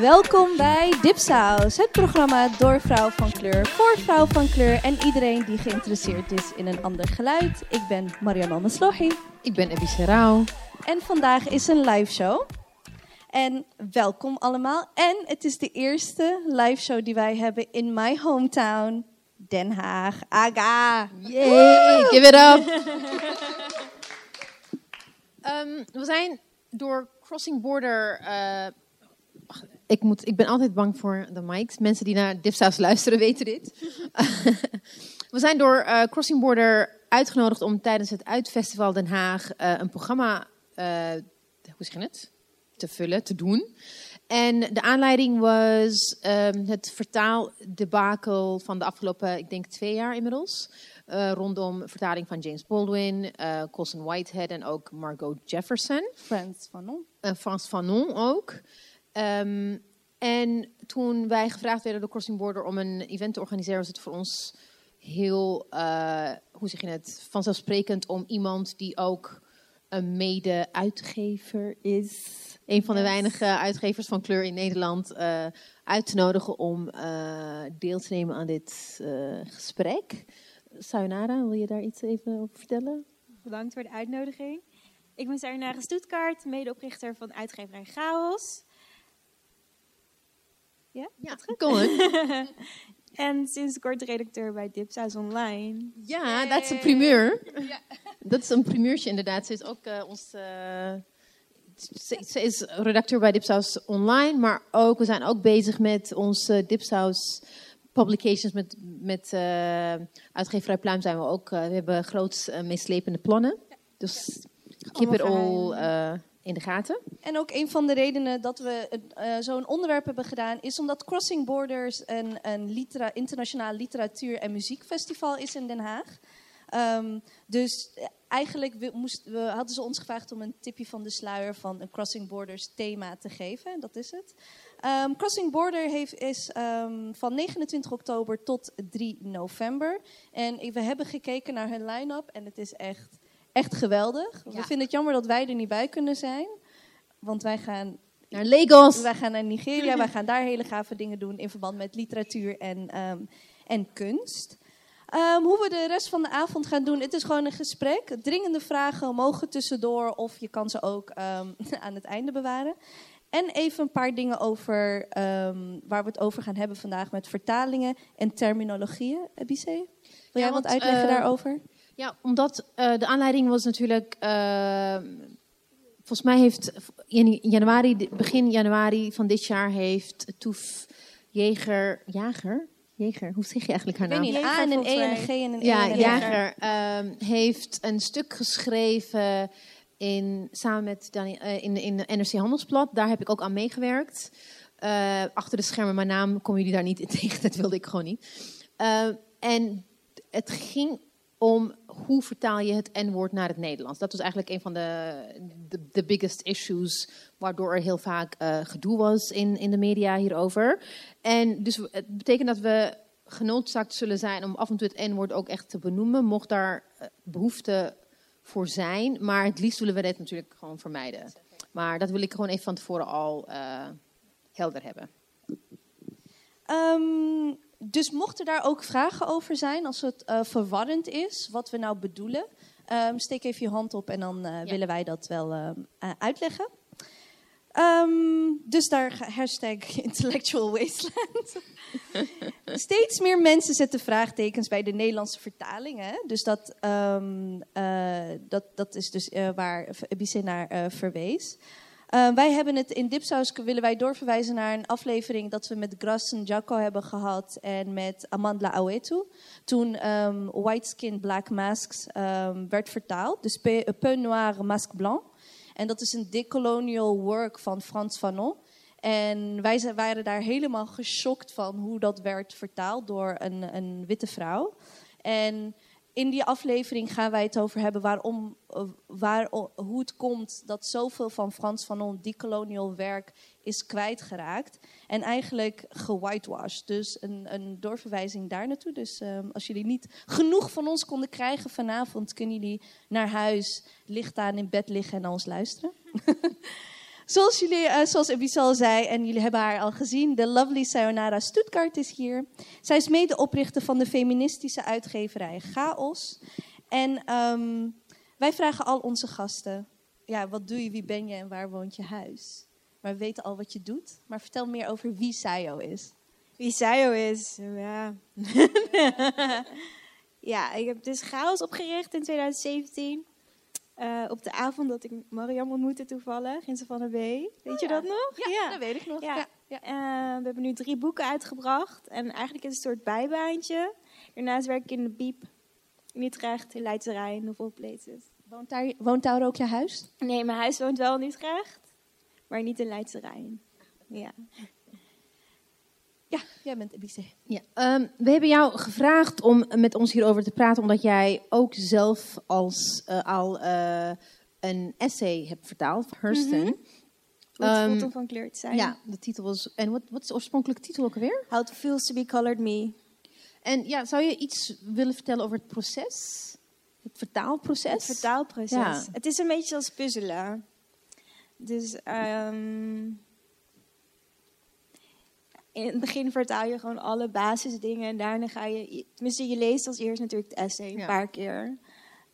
Welkom bij Dipsaus, het programma door vrouw van kleur, voor vrouw van kleur en iedereen die geïnteresseerd is in een ander geluid. Ik ben Marianne Maslohi Ik ben Abby Serrao. En vandaag is een live show. En welkom allemaal. En het is de eerste live show die wij hebben in my hometown, Den Haag. Aga! Yay, give it up. Ehm, we zijn door Crossing Border... eh, ik, moet, ik ben altijd bang voor de mics. Mensen die naar Dipsaus luisteren weten dit. we zijn door eh, Crossing Border uitgenodigd om tijdens het Uitfestival Den Haag eh, een programma... eh, hoe zeg je het? Te vullen, te doen. En de aanleiding was ehm, het vertaaldebakel van de afgelopen, ik denk twee jaar inmiddels. eh, rondom vertaling van James Baldwin, eh Colson Whitehead en ook Margot Jefferson. Friends van ons. En Frans Fanon ook. Ehm, en toen wij gevraagd werden door Crossing Border om een event te organiseren, was het voor ons heel, hoe zeg je het, vanzelfsprekend om iemand die ook een mede-uitgever is, een van de weinige uitgevers van kleur in Nederland, eh, uit te nodigen om eh, deel te nemen aan dit eh, gesprek. Sayonara, wil je daar iets even over vertellen? Bedankt voor de uitnodiging. Ik ben Sayonara Stoetkaart, medeoprichter van uitgeverij Chaos. Ja? Ja, kom on. En sinds kort redacteur bij Dipsaus Online. Ja, dat is een primeur. Dat is een primeurtje inderdaad. Ze is ook eh, ons. eh, ze, ze is redacteur bij Dipsaus Online, maar ook we zijn ook bezig met onze Dipsaus publications met, met eh, uitgeverij Pluim zijn we ook. eh, we hebben groots eh, meeslepende plannen. Dus keep it all eh, in de gaten. En ook een van de redenen dat we eh, zo'n onderwerp hebben gedaan, is omdat Crossing Borders een, een internationaal literatuur- en muziekfestival is in Den Haag. Ehm, dus eh, eigenlijk we, hadden ze ons gevraagd om een tipje van de sluier van een Crossing Borders thema te geven. En dat is het. Ehm, Crossing Border heeft, is ehm, van 29 oktober tot 3 november. En we hebben gekeken naar hun line-up en het is echt, echt geweldig. We vinden het jammer dat wij er niet bij kunnen zijn. Want wij gaan, Naar Lagos. wij gaan naar Nigeria, wij gaan daar hele gave dingen doen in verband met literatuur en, ehm, en kunst. Ehm, hoe we de rest van de avond gaan doen, het is gewoon een gesprek. Dringende vragen mogen tussendoor of je kan ze ook ehm, aan het einde bewaren. En even een paar dingen over waar we het over gaan hebben vandaag met vertalingen en terminologieën. Ebice, wil jij wat want, uitleggen eh, daarover? Ja, omdat eh, de aanleiding was natuurlijk. eh, volgens mij heeft in januari, begin januari van dit jaar heeft Toef Jeger. Jager? Jeger, hoe zeg je eigenlijk haar Ik weet naam? niet, een A en een E en een. G en een E Ja, en een Jager ehm, heeft een stuk geschreven in, samen met Dani, eh, in, in de NRC Handelsblad. Daar heb ik ook aan meegewerkt. Eh, achter de schermen, mijn naam komen jullie daar niet in tegen. Dat wilde ik gewoon niet. Eh, en het ging om hoe vertaal je het N-woord naar het Nederlands. Dat was eigenlijk een van de, de, biggest issues, waardoor er heel vaak eh, gedoe was in, in de media hierover. En dus het betekent dat we genoodzaakt zullen zijn om af en toe het N-woord ook echt te benoemen, mocht daar eh, behoefte voor zijn. Maar het liefst willen we dit natuurlijk gewoon vermijden. Maar dat wil ik gewoon even van tevoren al eh, helder hebben. Ehm, dus mochten daar ook vragen over zijn, als het eh, verwarrend is, wat we nou bedoelen, ehm, steek even je hand op en dan eh, willen wij dat wel eh, uitleggen. Ehm, dus daar hashtag intellectual wasteland. Steeds meer mensen zetten vraagtekens bij de Nederlandse vertalingen. Dus dat, ehm, eh, dat, dat is dus waar Bice naar verwees. Eh, wij hebben het in Dipsaus willen wij doorverwijzen naar een aflevering dat we met Grassen Jacco hebben gehad en met Amandla Awetu. Toen ehm, White Skin Black Masks ehm, werd vertaald, dus Pe, Peu Noir Masque Blanc. En dat is een decolonial work van Frans Fanon. En wij waren daar helemaal geschokt van hoe dat werd vertaald door een, een witte vrouw. En in die aflevering gaan wij het over hebben waarom, eh, waar, hoe het komt dat zoveel van Frans Fanon decolonial werk is kwijtgeraakt. En eigenlijk gewhitewashed. Dus een, een doorverwijzing daar naartoe. Dus ehm, als jullie niet genoeg van ons konden krijgen vanavond, kunnen jullie naar huis, licht aan in bed liggen en naar ons luisteren. Zoals, jullie, uh, zoals Ebice al zei, en jullie hebben haar al gezien, de lovely Sayonara Stuttgart is hier. Zij is medeoprichter van de feministische uitgeverij Chaos. En ehm, wij vragen al onze gasten, ja, wat doe je, wie ben je en waar woont je huis? Maar we weten al wat je doet. Maar vertel meer over wie Sayo is. Wie Sayo is? Ja. ja, ik heb dus Chaos opgericht in 2017. Uh, op de avond dat ik Mariam ontmoette toevallig in Savannah B. Weet oh, je dat nog? Ja, ja, dat weet ik nog. Ja. ja. Uh, we hebben nu drie boeken uitgebracht. En eigenlijk is het een soort bijbaantje. Daarnaast werk ik in de Biep in Utrecht, in Leidse Rijn of op places. Woont daar, woont daar ook je huis? Nee, mijn huis woont wel in Utrecht, maar niet in Leidse Rijn. Ja. Ja, jij bent Ebice. Ja, um, we hebben jou gevraagd om met ons hierover te praten, omdat jij ook zelf als, uh, al uh, een essay hebt vertaald, Hurston. Mm -hmm. Wat um, van kleur te zijn. Ja, de titel was. En wat, wat is de oorspronkelijke titel ook alweer? How it feels to be colored me. En ja, zou je iets willen vertellen over het proces? Het vertaalproces? Het vertaalproces. Ja. Het is een beetje als puzzelen. Dus um, in het begin vertaal je gewoon alle basisdingen. En daarna ga je, tenminste je leest als eerst natuurlijk het essay een paar keer.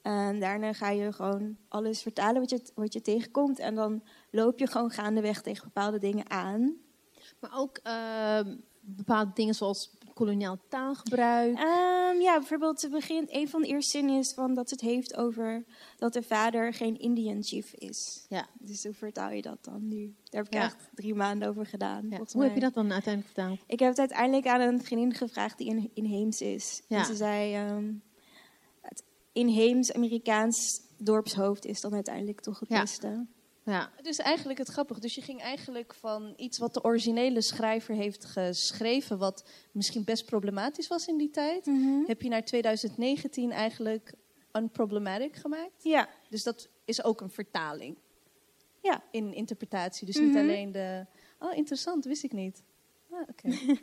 En daarna ga je gewoon alles vertalen wat je, wat je tegenkomt. En dan loop je gewoon gaandeweg tegen bepaalde dingen aan. Maar ook uh, bepaalde dingen zoals koloniaal taalgebruik? Um, ja, bijvoorbeeld het begint, een van de eerste zinnen is van dat het heeft over dat de vader geen Indian chief is. Ja. Dus hoe vertaal je dat dan nu? Daar heb ik echt drie maanden over gedaan. Ja. Hoe heb je dat dan uiteindelijk vertaald? Ik heb het uiteindelijk aan een vriendin gevraagd die in, inheems is. Ja. En ze zei, um, het inheems Amerikaans dorpshoofd is dan uiteindelijk toch het beste. Ja. Dus eigenlijk het grappige. Dus je ging eigenlijk van iets wat de originele schrijver heeft geschreven, wat misschien best problematisch was in die tijd, Mhm. heb je naar 2019 eigenlijk unproblematic gemaakt. Ja. Dus dat is ook een vertaling. Ja. In interpretatie. Dus niet Mhm. alleen de. Oh, interessant, wist ik niet. Ah, oké.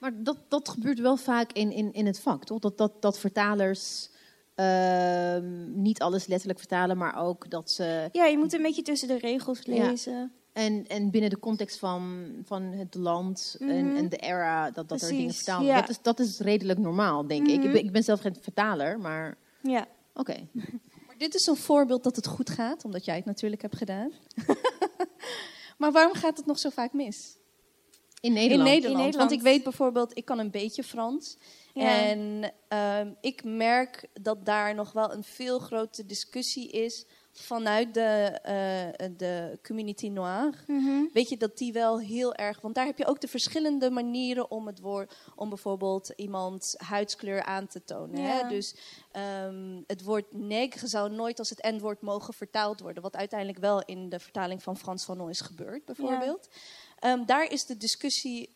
Maar dat, dat gebeurt wel vaak in, in, in het vak, toch? Dat, dat, dat vertalers ehm, niet alles letterlijk vertalen, maar ook dat ze. Ja, je moet een beetje tussen de regels Ja. lezen. En, en binnen de context van, van het land en, Mhm. en de era, dat, dat er dingen vertaald ja. Dat, is, dat is redelijk normaal, denk ik. Mhm. ik. Ben, ik ben zelf geen vertaler, maar Ja. oké. Maar dit is een voorbeeld dat het goed gaat, omdat jij het natuurlijk hebt gedaan. maar waarom gaat het nog zo vaak mis? In Nederland. In Nederland. In Nederland. Want ik weet bijvoorbeeld, ik kan een beetje Frans. Ja. En ehm, ik merk dat daar nog wel een veel grotere discussie is vanuit de, eh, de community noire. Mhm. Weet je dat die wel heel erg. Want daar heb je ook de verschillende manieren om het woord. om bijvoorbeeld iemands huidskleur aan te tonen. Ja. Hè? Dus ehm, het woord negre zou nooit als het N-woord mogen vertaald worden. Wat uiteindelijk wel in de vertaling van Frans Fanon is gebeurd, bijvoorbeeld. Ehm, daar is de discussie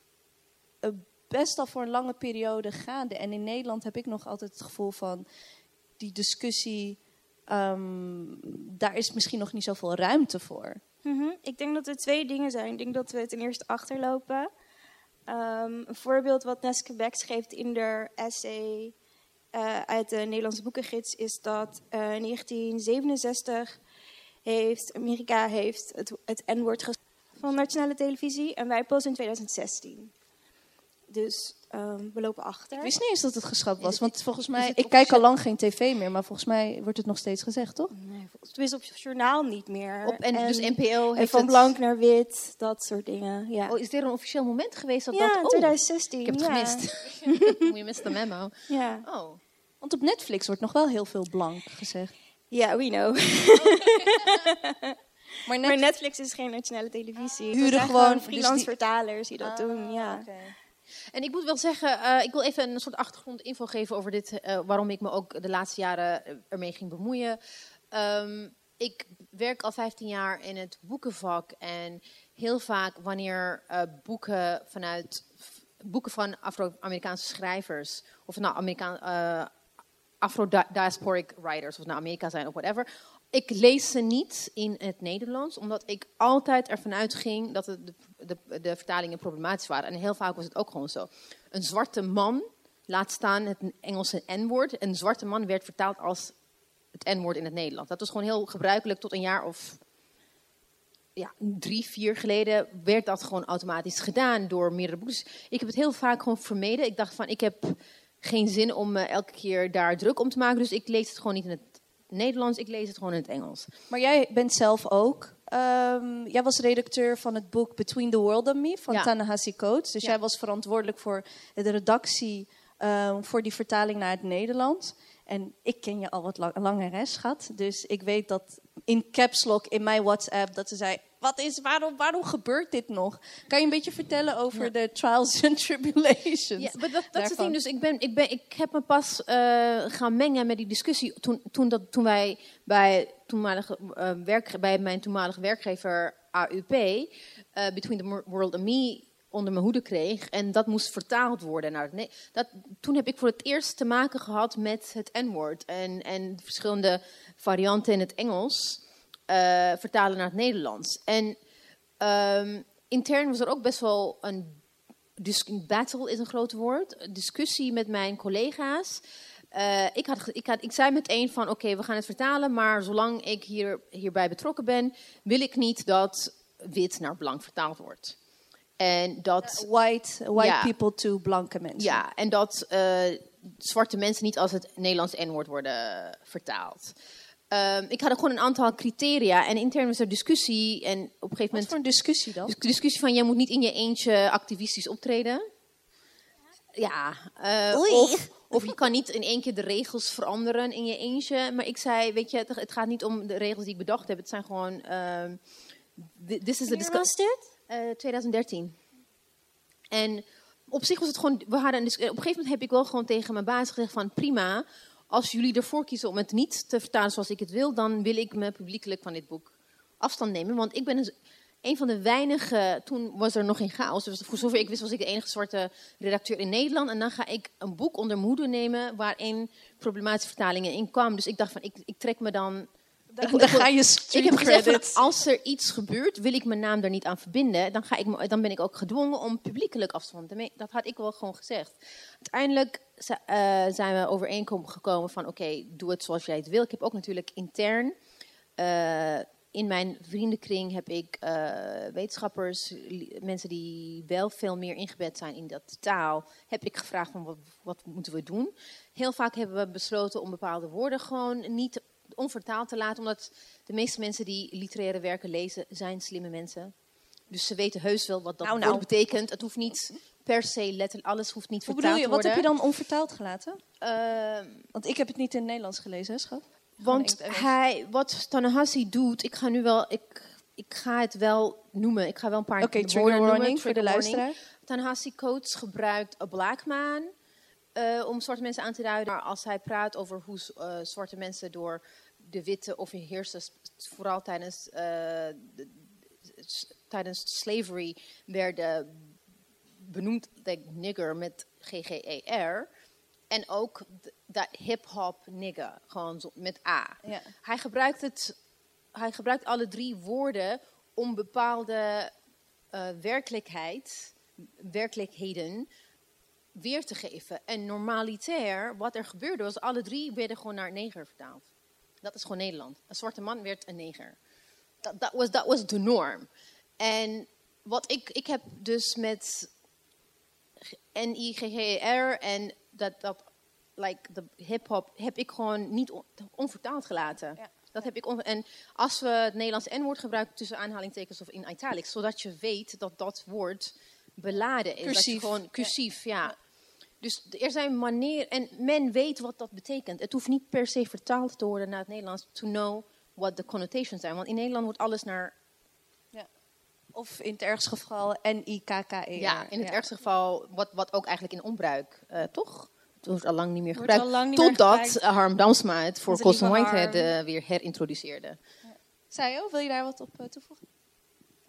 eh, best al voor een lange periode gaande. En in Nederland heb ik nog altijd het gevoel van. die discussie. ehm, daar is misschien nog niet zoveel ruimte voor. Mhm. Ik denk dat er twee dingen zijn. Ik denk dat we ten eerste achterlopen. Ehm, een voorbeeld wat Neske Beck geeft in haar essay eh, uit de Nederlandse boekengids is dat eh, in 1967 heeft Amerika heeft het, het N-woord van nationale televisie en wij pas in 2016. Dus ehm, we lopen achter. Ik wist niet eens dat het geschrapt was. het- Want volgens mij, ik kijk al lang geen tv meer, maar volgens mij wordt het nog steeds gezegd, toch? Nee, volgens mij op het journaal niet meer. Op, en, dus NPO en heeft van het- blank naar wit, dat soort dingen. Ja, Oh, is er een officieel moment geweest dat ja dat... in oh, 2016. ik heb het ja. gemist. je mist de memo. Ja. Oh. Want op Netflix wordt nog wel heel veel blank gezegd. Ja, we know. Maar, Maar Netflix is geen nationale televisie. Het Huren gewoon, dus freelance die- vertalers die dat Ah, doen. Ja. oké. En ik moet wel zeggen, eh, ik wil even een soort achtergrondinfo geven over dit, eh, waarom ik me ook de laatste jaren eh, ermee ging bemoeien. Ehm, ik werk al 15 jaar in het boekenvak en heel vaak wanneer boeken vanuit boeken van Afro-Amerikaanse schrijvers of nou Afro-diasporic writers, of nou Amerika zijn of whatever. Ik lees ze niet in het Nederlands, omdat ik altijd ervan uitging dat de, de, de vertalingen problematisch waren. En heel vaak was het ook gewoon zo. Een zwarte man, laat staan het Engelse N-woord. Een zwarte man werd vertaald als het N-woord in het Nederlands. Dat was gewoon heel gebruikelijk tot een jaar of ja, drie, vier geleden werd dat gewoon automatisch gedaan door meerdere boeken. Ik heb het heel vaak gewoon vermeden. Ik dacht van, ik heb geen zin om uh, elke keer daar druk om te maken. Dus ik lees het gewoon niet in het Nederlands, ik lees het gewoon in het Engels. Maar jij bent zelf ook. Um, jij was redacteur van het boek Between the World and Me van ja. Tanahasi Coates. Dus ja. jij was verantwoordelijk voor de redactie um, voor die vertaling naar het Nederlands. En ik ken je al wat lang, langer, schat. Dus ik weet dat in caps lock in mijn WhatsApp dat ze zei: wat is, waarom, waarom gebeurt dit nog? Kan je een beetje vertellen over ja. de trials and tribulations? Ja, maar dat, dat is het ding. Dus ik, ben, ik, ben, ik heb me pas uh, gaan mengen met die discussie toen, toen, dat, toen wij bij, toenmalige, uh, werk, bij mijn toenmalige werkgever AUP, uh, Between the World and Me, onder mijn hoede kreeg. En dat moest vertaald worden naar het nee, dat, Toen heb ik voor het eerst te maken gehad met het N-woord en, en verschillende varianten in het Engels. Uh, vertalen naar het Nederlands. En um, intern was er ook best wel een battle, is een groot woord, een discussie met mijn collega's. Uh, ik, had, ik, had, ik zei meteen van oké, okay, we gaan het vertalen, maar zolang ik hier, hierbij betrokken ben, wil ik niet dat wit naar blank vertaald wordt. En dat, uh, white white ja, people to blanke mensen. Ja, en dat uh, zwarte mensen niet als het Nederlands N-woord worden vertaald. Um, ik had gewoon een aantal criteria en intern was er discussie. En op een gegeven moment. Wat voor een discussie dan? Discussie van: jij moet niet in je eentje activistisch optreden. Ja. Uh, of, of je kan niet in één keer de regels veranderen in je eentje. Maar ik zei: Weet je, het, het gaat niet om de regels die ik bedacht heb. Het zijn gewoon. Uh, this is Wanneer was dit? Uh, 2013. En op zich was het gewoon. We hadden een op een gegeven moment heb ik wel gewoon tegen mijn baas gezegd: van prima als jullie ervoor kiezen om het niet te vertalen zoals ik het wil, dan wil ik me publiekelijk van dit boek afstand nemen. Want ik ben een, van de weinige, toen was er nog geen chaos, dus voor zover ik wist was ik de enige zwarte redacteur in Nederland. En dan ga ik een boek onder hoede nemen waarin problematische vertalingen in kwamen. Dus ik dacht van, ik, ik trek me dan... Ik, dan ga je ik heb gezegd van, als er iets gebeurt, wil ik mijn naam er niet aan verbinden. Dan, ga ik, dan ben ik ook gedwongen om publiekelijk afstand te nemen. Dat had ik wel gewoon gezegd. Uiteindelijk uh, zijn we overeenkomen gekomen van oké, okay, doe het zoals jij het wil. Ik heb ook natuurlijk intern uh, in mijn vriendenkring heb ik uh, wetenschappers, mensen die wel veel meer ingebed zijn in dat taal, heb ik gevraagd van wat, wat moeten we doen. Heel vaak hebben we besloten om bepaalde woorden gewoon niet onvertaald te laten, omdat de meeste mensen die literaire werken lezen zijn slimme mensen. Dus ze weten heus wel wat dat nou, nou. betekent. Het hoeft niet per se letterlijk, alles hoeft niet vertaald te worden. Wat heb je dan onvertaald gelaten? Uh, Want ik heb het niet in het Nederlands gelezen, hè, schat? Want hij, wat Tanahasi doet, ik ga nu wel, ik, ik ga het wel noemen. Ik ga wel een paar okay, woorden noemen. Voor de luisteraar. Tanahasi Coates gebruikt een black man uh, om zwarte mensen aan te duiden. Maar als hij praat over hoe uh, zwarte mensen door de witte overheersers, vooral tijdens, de, tijdens slavery, werden benoemd like nigger met G-G-E-R. En ook dat hip-hop nigger, gewoon zo, met A. Ja. Hij, gebruikt het, hij gebruikt alle drie woorden om bepaalde uh, werkelijkheid, werkelijkheden weer te geven. En normalitair, wat er gebeurde, was alle drie werden gewoon naar neger vertaald. Dat is gewoon Nederland. Een zwarte man werd een neger. Dat was, was de norm. En wat ik, ik heb dus met N-I-G-G-E-R en dat, dat like, de hip-hop heb ik gewoon niet on, onvertaald gelaten. Ja. Dat heb ik on, en als we het Nederlands N-woord gebruiken tussen aanhalingstekens of in italics, zodat je weet dat dat woord beladen is. Cursief. Dat je gewoon cursief, ja. ja. Dus er zijn manieren, en men weet wat dat betekent. Het hoeft niet per se vertaald te worden naar het Nederlands, to know what the connotations zijn. Want in Nederland wordt alles naar of in het ergste geval N-I-K-K-E. Ja, in het ja. ergste geval, wat, wat ook eigenlijk in onbruik, uh, toch? Het wordt al lang niet meer gebruikt. niet Totdat meer gebruikt. Harm Damsma het voor lieve Whitehead uh, weer herintroduceerde. Sayo, wil je daar wat op uh, toevoegen?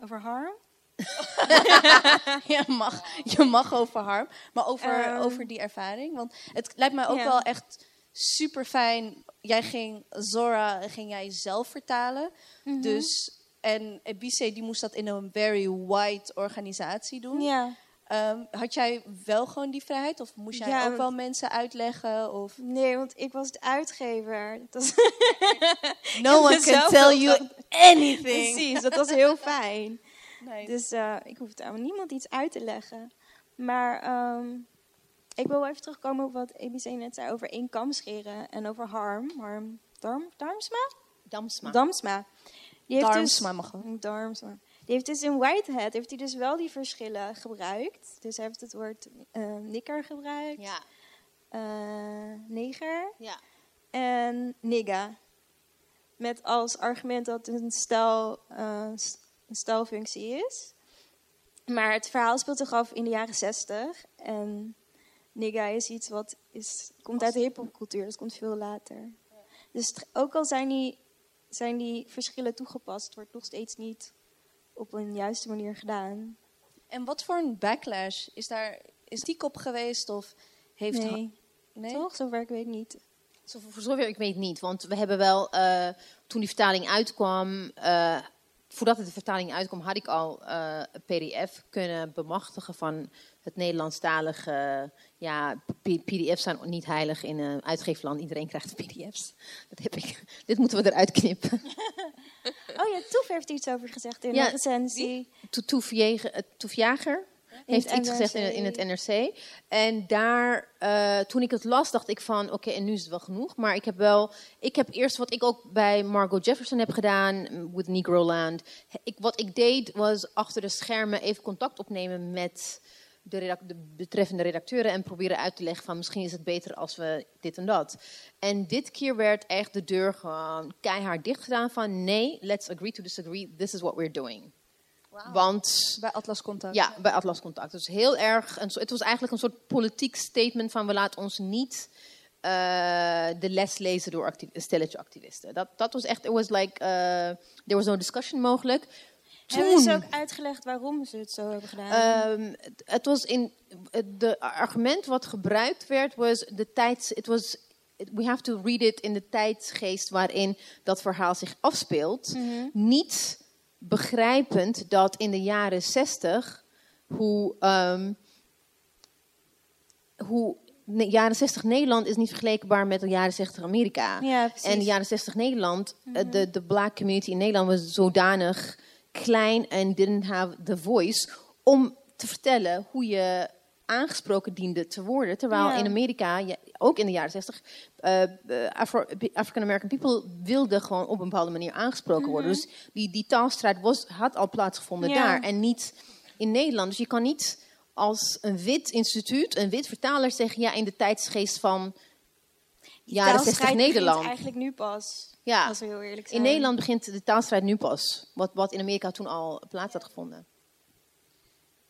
Over harm? je, mag, je mag over harm, maar over, Ehm. over die ervaring. Want het lijkt mij ook Ja. wel echt super fijn. Jij ging Zora ging jij zelf vertalen. Mhm. Dus en Ebise die moest dat in een very wide organisatie doen. Ja. Ehm, had jij wel gewoon die vrijheid? Of moest jij Ja, ook wel mensen uitleggen? Of Nee, want ik was de uitgever. Was no one can tell you anything. Precies, dat was heel fijn. Nee. Dus eh, ik hoefde aan niemand iets uit te leggen. Maar ehm, ik wil wel even terugkomen op wat ABC net zei over één kam scheren en over Harm. Harm Darm, Darmsma? Damsma. Damsma. Die heeft Darmsma mag ook. Dus, Darmsma. Die heeft dus in Whitehead heeft hij dus wel die verschillen gebruikt. Dus hij heeft het woord eh, nikker gebruikt, Ja, eh, neger ja. en nigga. Met als argument dat het een, stel, een stelfunctie is. Maar het verhaal speelt zich af in de jaren zestig. En nigga is iets wat is, komt uit de hiphopcultuur. Dat komt veel later. Dus ook al zijn die, zijn die verschillen toegepast, wordt nog steeds niet op een juiste manier gedaan. En wat voor een backlash is daar? Is die kop geweest of heeft Nee, nee? toch? Zover ik weet niet. Zo, voor zover ik weet niet, want we hebben wel, eh, toen die vertaling uitkwam, eh, voordat de vertaling uitkwam, had ik al eh, een PDF kunnen bemachtigen van het Nederlandstalige. Ja, PDF's zijn niet heilig in een uitgeefland. Iedereen krijgt PDF's. Dat heb ik. Dit moeten we eruit knippen. Oh ja, Toef heeft iets over gezegd in Ja, de recensie. To- Toef Jeger- eh, Toef Jager heeft iets gezegd in, het- in NRC. het NRC. En daar, eh, toen ik het las, dacht ik van, oké, en nu is het wel genoeg. Maar ik heb wel, ik heb eerst wat ik ook bij Margot Jefferson heb gedaan, mm, with Negroland. Ik, wat ik deed, was achter de schermen even contact opnemen met de, de betreffende redacteuren en proberen uit te leggen van, misschien is het beter als we dit en dat. En dit keer werd echt de deur gewoon keihard dicht gedaan van, nee, let's agree to disagree, this is what we're doing. Want Bij Atlas Contact. ja, bij Atlas Contact. Dus heel erg. Een, het was eigenlijk een soort politiek statement van we laten ons niet eh, de les lezen door stelletje activisten. Dat, dat was echt. It was like uh, there was no discussion mogelijk. Hebben ze Toen, ook uitgelegd waarom ze het zo hebben gedaan? ehm, het, het was in de argument wat gebruikt werd was de tijd. Het was we have to read it in de tijdsgeest waarin dat verhaal zich afspeelt. Niet begrijpend dat in de jaren zestig hoe, ehm, hoe de jaren 60 Nederland is niet vergelijkbaar met de jaren 60 Amerika. ja. En de jaren 60 Nederland, eh, de, de black community in Nederland was zodanig klein en didn't have the voice om te vertellen hoe je aangesproken diende te worden. Terwijl Ja. in Amerika, ook in de jaren 60, eh, eh, Afro- African American people wilden gewoon op een bepaalde manier aangesproken worden. Dus die, die taalstrijd was, had al plaatsgevonden Ja. daar en niet in Nederland. Dus je kan niet als een wit instituut, een wit vertaler zeggen, ja, in de tijdsgeest van Die jaren 60 taalstrijd begint Nederland. eigenlijk nu pas. Ja. Als we heel eerlijk zijn. In Nederland begint de taalstrijd nu pas. Wat, wat in Amerika toen al plaats had gevonden.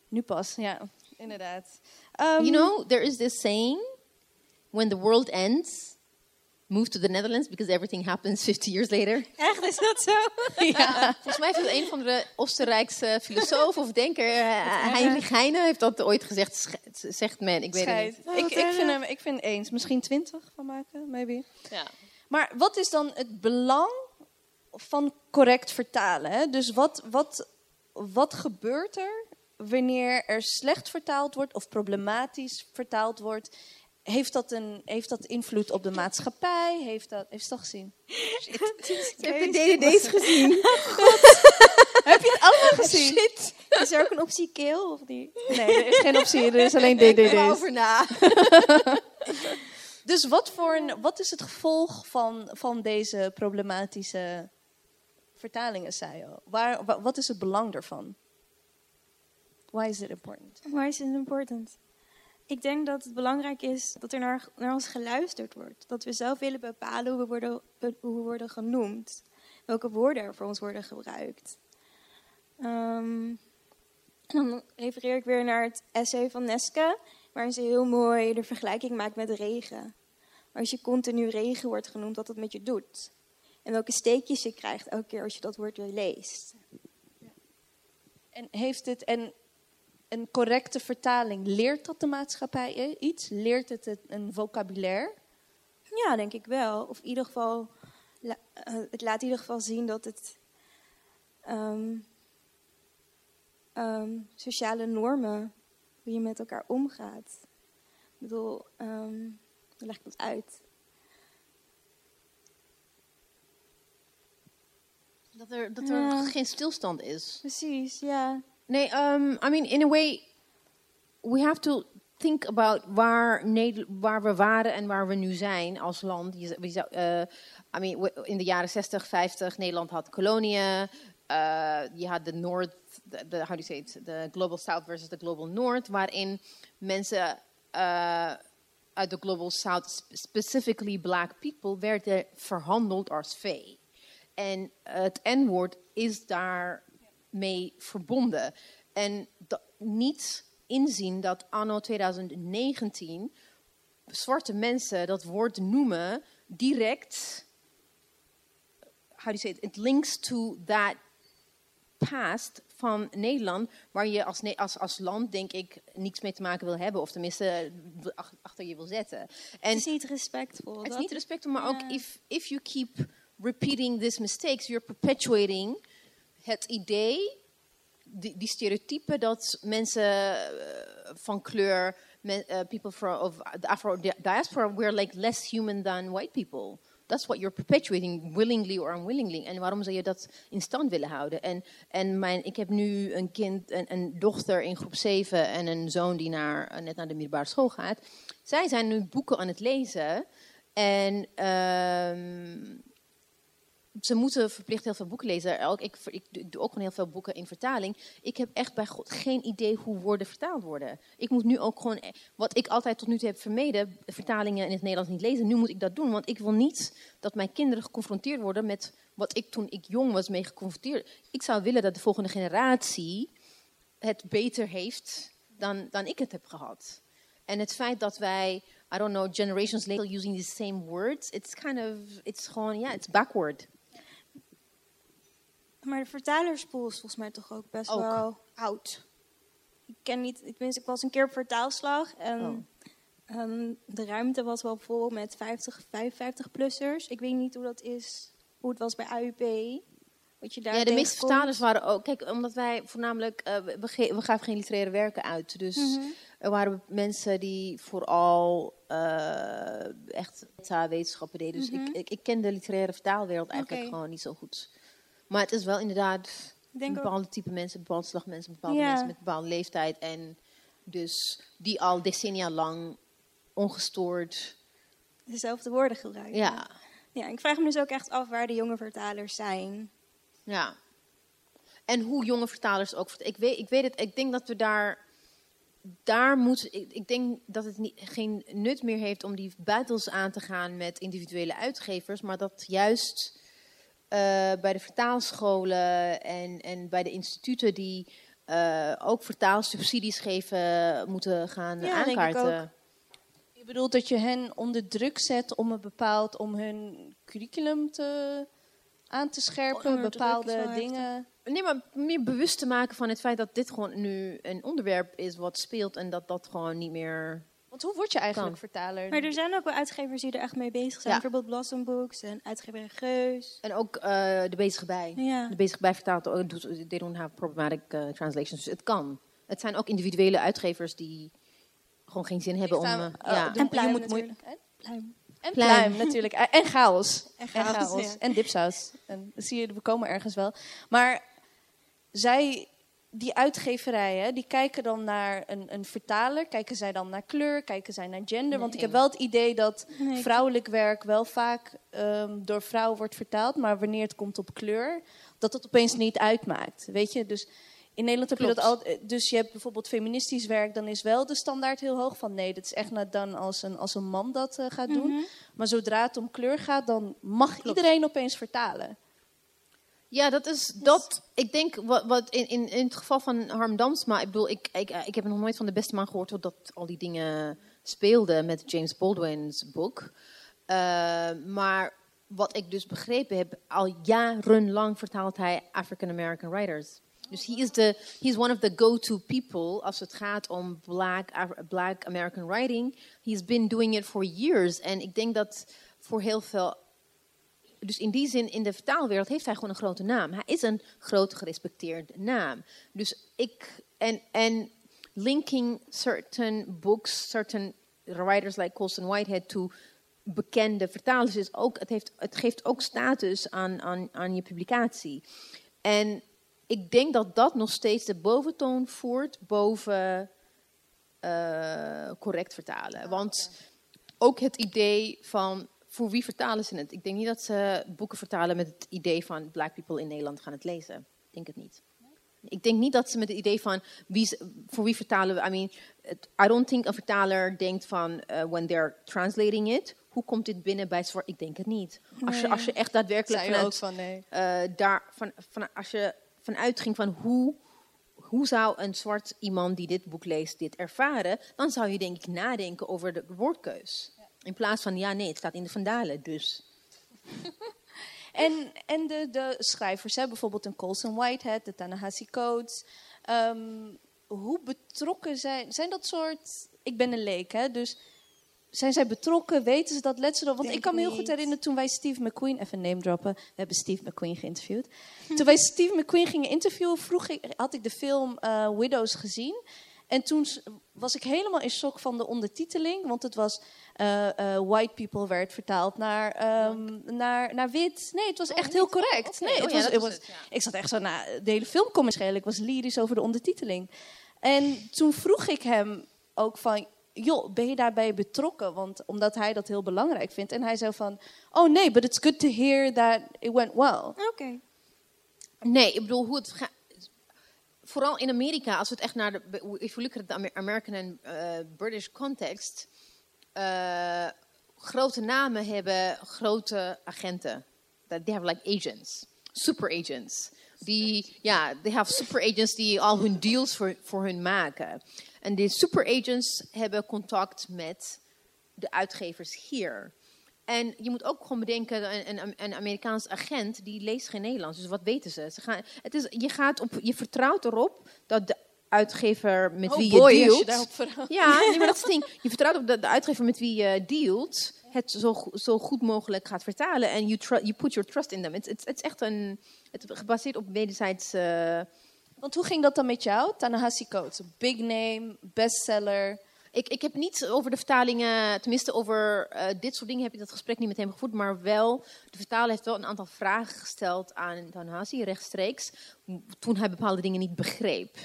Nu pas, ja, inderdaad. Ehm, you know, there is this saying: when the world ends, move to the Netherlands because everything happens 50 years later. Echt, is dat zo? Ja. Volgens mij heeft een van de Oostenrijkse filosoof of denker, Heinrich Heine, heeft dat ooit gezegd. Zegt men, ik weet het Scheid. niet. Ik, ik, vind hem, ik vind eens. Misschien twintig van maken, maybe. Ja. Maar wat is dan het belang van correct vertalen? Hè? Dus wat, wat, wat gebeurt er wanneer er slecht vertaald wordt of problematisch vertaald wordt? Heeft dat, een, heeft dat invloed op de maatschappij? Heeft dat, heeft ze dat gezien? Ik heb de DDD's gezien. Heb je het allemaal gezien? Shit. Is er ook een optie keel of niet? Nee, er is geen optie. Er is alleen Ik DDD's. over na. Dus wat, voor een, wat is het gevolg van, van deze problematische vertalingen, zei je? Waar, wa- wat is het belang ervan? Why is it important? Why is it important? Ik denk dat het belangrijk is dat er naar, naar ons geluisterd wordt. Dat we zelf willen bepalen hoe we worden, hoe we worden genoemd. Welke woorden er voor ons worden gebruikt. Ehm, dan refereer ik weer naar het essay van Neske, waarin ze heel mooi de vergelijking maakt met regen. Als je continu regen wordt genoemd, wat dat met je doet. En welke steekjes je krijgt elke keer als je dat woord weer leest. En heeft het en een correcte vertaling, leert dat de maatschappij iets? Leert het een vocabulaire? Ja, denk ik wel. Of in ieder geval, la- eh, het laat in ieder geval zien dat het ehm, ehm, sociale normen, hoe je met elkaar omgaat. Ik bedoel, ehm, hoe leg ik dat uit? Dat er, dat er Ja. geen stilstand is. Precies, ja. Nee, um, I mean, in a way, we have to think about waar, waar we waren en waar we nu zijn als land. Eh, I mean, in de jaren 60, 50, Nederland had koloniën. eh, je had de North, de- how do you say it, de Global South versus de Global North, waarin mensen eh, uit de Global South, sp- specifically black people, werden verhandeld als vee. En het N-woord is daarmee verbonden. En niet inzien dat anno 2019 zwarte mensen dat woord noemen direct. How do you say it? It links to that past van Nederland, waar je als, als, als land, denk ik, niets mee te maken wil hebben, of tenminste ach- achter je wil zetten. Het En is niet respectvol. het is niet respectvol, maar ook if, if you keep repeating these mistakes, you're perpetuating het idee, die, die stereotypen dat mensen eh, van kleur, eh, people from of the Afro di- diaspora, we're like less human than white people. That's what you're perpetuating, willingly or unwillingly. En waarom zou je dat in stand willen houden? En, en mijn, ik heb nu een kind, een, een dochter in groep 7 en een zoon die naar, eh, net naar de middelbare school gaat. Zij zijn nu boeken aan het lezen. En ehm, ze moeten verplicht heel veel boeken lezen. Ook, ik, ik, doe- ook gewoon heel veel boeken in vertaling. Ik heb echt bij God geen idee hoe woorden vertaald worden. Ik moet nu ook gewoon, eh, wat ik altijd tot nu toe heb vermeden, vertalingen in het Nederlands niet lezen. Nu moet ik dat doen, want ik wil niet dat mijn kinderen geconfronteerd worden met wat ik toen ik jong was mee geconfronteerd. Ik zou willen dat de volgende generatie het beter heeft dan, dan ik het heb gehad. En het feit dat wij, I don't know, generations later using the same words, it's kind of, it's gewoon, ja, it's backward. Maar de vertalerspool is volgens mij toch ook best Ook. wel oud. Ik ken niet, ik, tenminste, ik was een keer op vertaalslag en Oh. ehm, de ruimte was wel vol met 50, 55-plussers. Ik weet niet hoe dat is, hoe het was bij AUP. Wat je daar Ja, de meeste vertalers waren ook, kijk, omdat wij voornamelijk, eh, we, ge- we gaven geen literaire werken uit. Dus Mhm. er waren mensen die vooral eh, echt wetenschappen deden. Dus Mhm. ik, ik, ik ken de literaire vertaalwereld eigenlijk gewoon niet zo goed. Maar het is wel inderdaad ook, bepaalde type mensen, bepaalde slag mensen, bepaalde mensen met een bepaalde leeftijd. En dus die al decennia lang ongestoord. dezelfde woorden gebruiken. Ja, ja, ik vraag me dus ook echt af waar de jonge vertalers zijn. ja. En hoe jonge vertalers ook. Ik weet, ik weet het, ik denk dat we daar. Daar moeten. Ik, ik denk dat het niet, geen nut meer heeft om die battles aan te gaan met individuele uitgevers. Maar dat juist bij de vertaalscholen en, en bij de instituten die eh, ook vertaalsubsidies geven, moeten gaan Ja, denk ik aankaarten. Je bedoelt dat je hen onder druk zet om een bepaald, om hun curriculum te, aan te scherpen, Onder bepaalde dingen. Nee, maar meer bewust te maken van het feit dat dit gewoon nu een onderwerp is wat speelt en dat dat gewoon niet meer. Want hoe word je eigenlijk Kan. vertaler? Maar er zijn ook wel uitgevers die er echt mee bezig zijn. Ja. Bijvoorbeeld Blossom Books en uitgever Geus. En ook eh, de bezige bij. Ja. De bezige bij vertaalt ook, doet- they don't have problematic eh, translations. Dus het kan. Het zijn ook individuele uitgevers die gewoon geen zin hebben om. Staan- eh, oh, ja. En pluim natuurlijk. en? Pluim. En Pluim. pluim, natuurlijk. En en chaos. En En chaos, ja. En dipsaus. En zie je, we komen ergens wel. Maar zij, die uitgeverijen, die kijken dan naar een, een vertaler. Kijken zij dan naar kleur? Kijken zij naar gender? Want ik heb wel het idee dat vrouwelijk werk wel vaak ehm, door vrouwen wordt vertaald. Maar wanneer het komt op kleur, dat het opeens niet uitmaakt. Weet je, dus... In Nederland heb je dat altijd. Dus je hebt bijvoorbeeld feministisch werk, dan is wel de standaard heel hoog van nee, dat is echt net dan als een, als een man dat eh, gaat doen. Mhm. Maar zodra het om kleur gaat, dan mag iedereen opeens vertalen. Ja, dat is dat. Ik denk wat, in, in, in het geval van Harm Damsma, ik bedoel, ik, ik, ik heb nog nooit van de beste man gehoord dat al die dingen speelden met James Baldwin's boek. Eh, maar wat ik dus begrepen heb, al jarenlang vertaalt hij African American writers. Dus he is, the, he is one of the go-to people als het gaat om black, black American writing. He's been doing it for years. En ik denk dat voor heel veel. Dus in die zin, in de vertaalwereld heeft hij gewoon een grote naam. Hij is een groot gerespecteerde naam. Dus ik. En, en linking certain books, certain writers like Colson Whitehead to bekende vertalers is ook, het, heeft, het geeft ook status aan, aan, aan je publicatie. En ik denk dat dat nog steeds de boventoon voert boven uh, correct vertalen. Want ook het idee van voor wie vertalen ze het? Ik denk niet dat ze boeken vertalen met het idee van black people in Nederland gaan het lezen. Ik denk het niet. Ik denk niet dat ze met het idee van wie, voor wie vertalen we. I mean, I don't think een vertaler denkt van uh, when they're translating it. Hoe komt dit binnen bij zwart? Ik denk het niet. Als, je, als je echt daadwerkelijk vanuit, van, nee. uh, daar, van, van, als je vanuit ging van hoe, hoe zou een zwart iemand die dit boek leest dit ervaren, dan zou je denk ik nadenken over de woordkeus. In plaats van ja, nee, het staat in de Vandalen, dus. en en de, de schrijvers, hè, bijvoorbeeld een Colson Whitehead, de Tanahasi Coates. Um, hoe betrokken zijn, zijn dat soort. Ik ben een leek, hè, dus zijn zij betrokken? Weten ze dat? Dat? Want ik kan me heel goed herinneren toen wij Steve McQueen, even name droppen, we hebben Steve McQueen geïnterviewd. Toen wij Steve McQueen gingen interviewen, vroeg ik, had ik de film uh, Widows gezien. En toen was ik helemaal in shock van de ondertiteling, want het was uh, uh, white people werd vertaald naar, um, naar, naar wit. Nee, het was oh, echt heel correct. Nee, het oh, was, ja, het was, het, ja. Ik zat echt zo, nou, de hele film kon ik was lyrisch over de ondertiteling. En toen vroeg ik hem ook van, joh, ben je daarbij betrokken? Want omdat hij dat heel belangrijk vindt. En hij zei van, oh nee, but it's good to hear that it went well. Oké. Okay. Nee, ik bedoel, hoe het gaat... Vooral in Amerika, als we het echt naar de... If you look at the American en uh, British context... Uh, grote namen hebben grote agenten. They have like agents. Super agents. Die, ja, they have super agents die al hun deals voor, voor hun maken. En die superagents hebben contact met de uitgevers hier. En je moet ook gewoon bedenken, een, een, Amerikaans agent die leest geen Nederlands. Dus wat weten ze? ze gaan, het is, je, gaat op, je vertrouwt erop dat de uitgever met oh wie boy, je dealt... Je daarop ja, nee, maar dat is het ding. Je vertrouwt op dat de uitgever met wie je dealt het zo, zo goed mogelijk gaat vertalen. En you, you put your trust in them. Het is echt een... Het gebaseerd op wederzijds... Uh, want hoe ging dat dan met jou? Tanahasi Coates, big name, bestseller. Ik, ik heb niet over de vertalingen, tenminste over uh, dit soort dingen heb ik dat gesprek niet met hem gevoerd, maar wel, de vertaler heeft wel een aantal vragen gesteld aan Tanahasi rechtstreeks, toen hij bepaalde dingen niet begreep.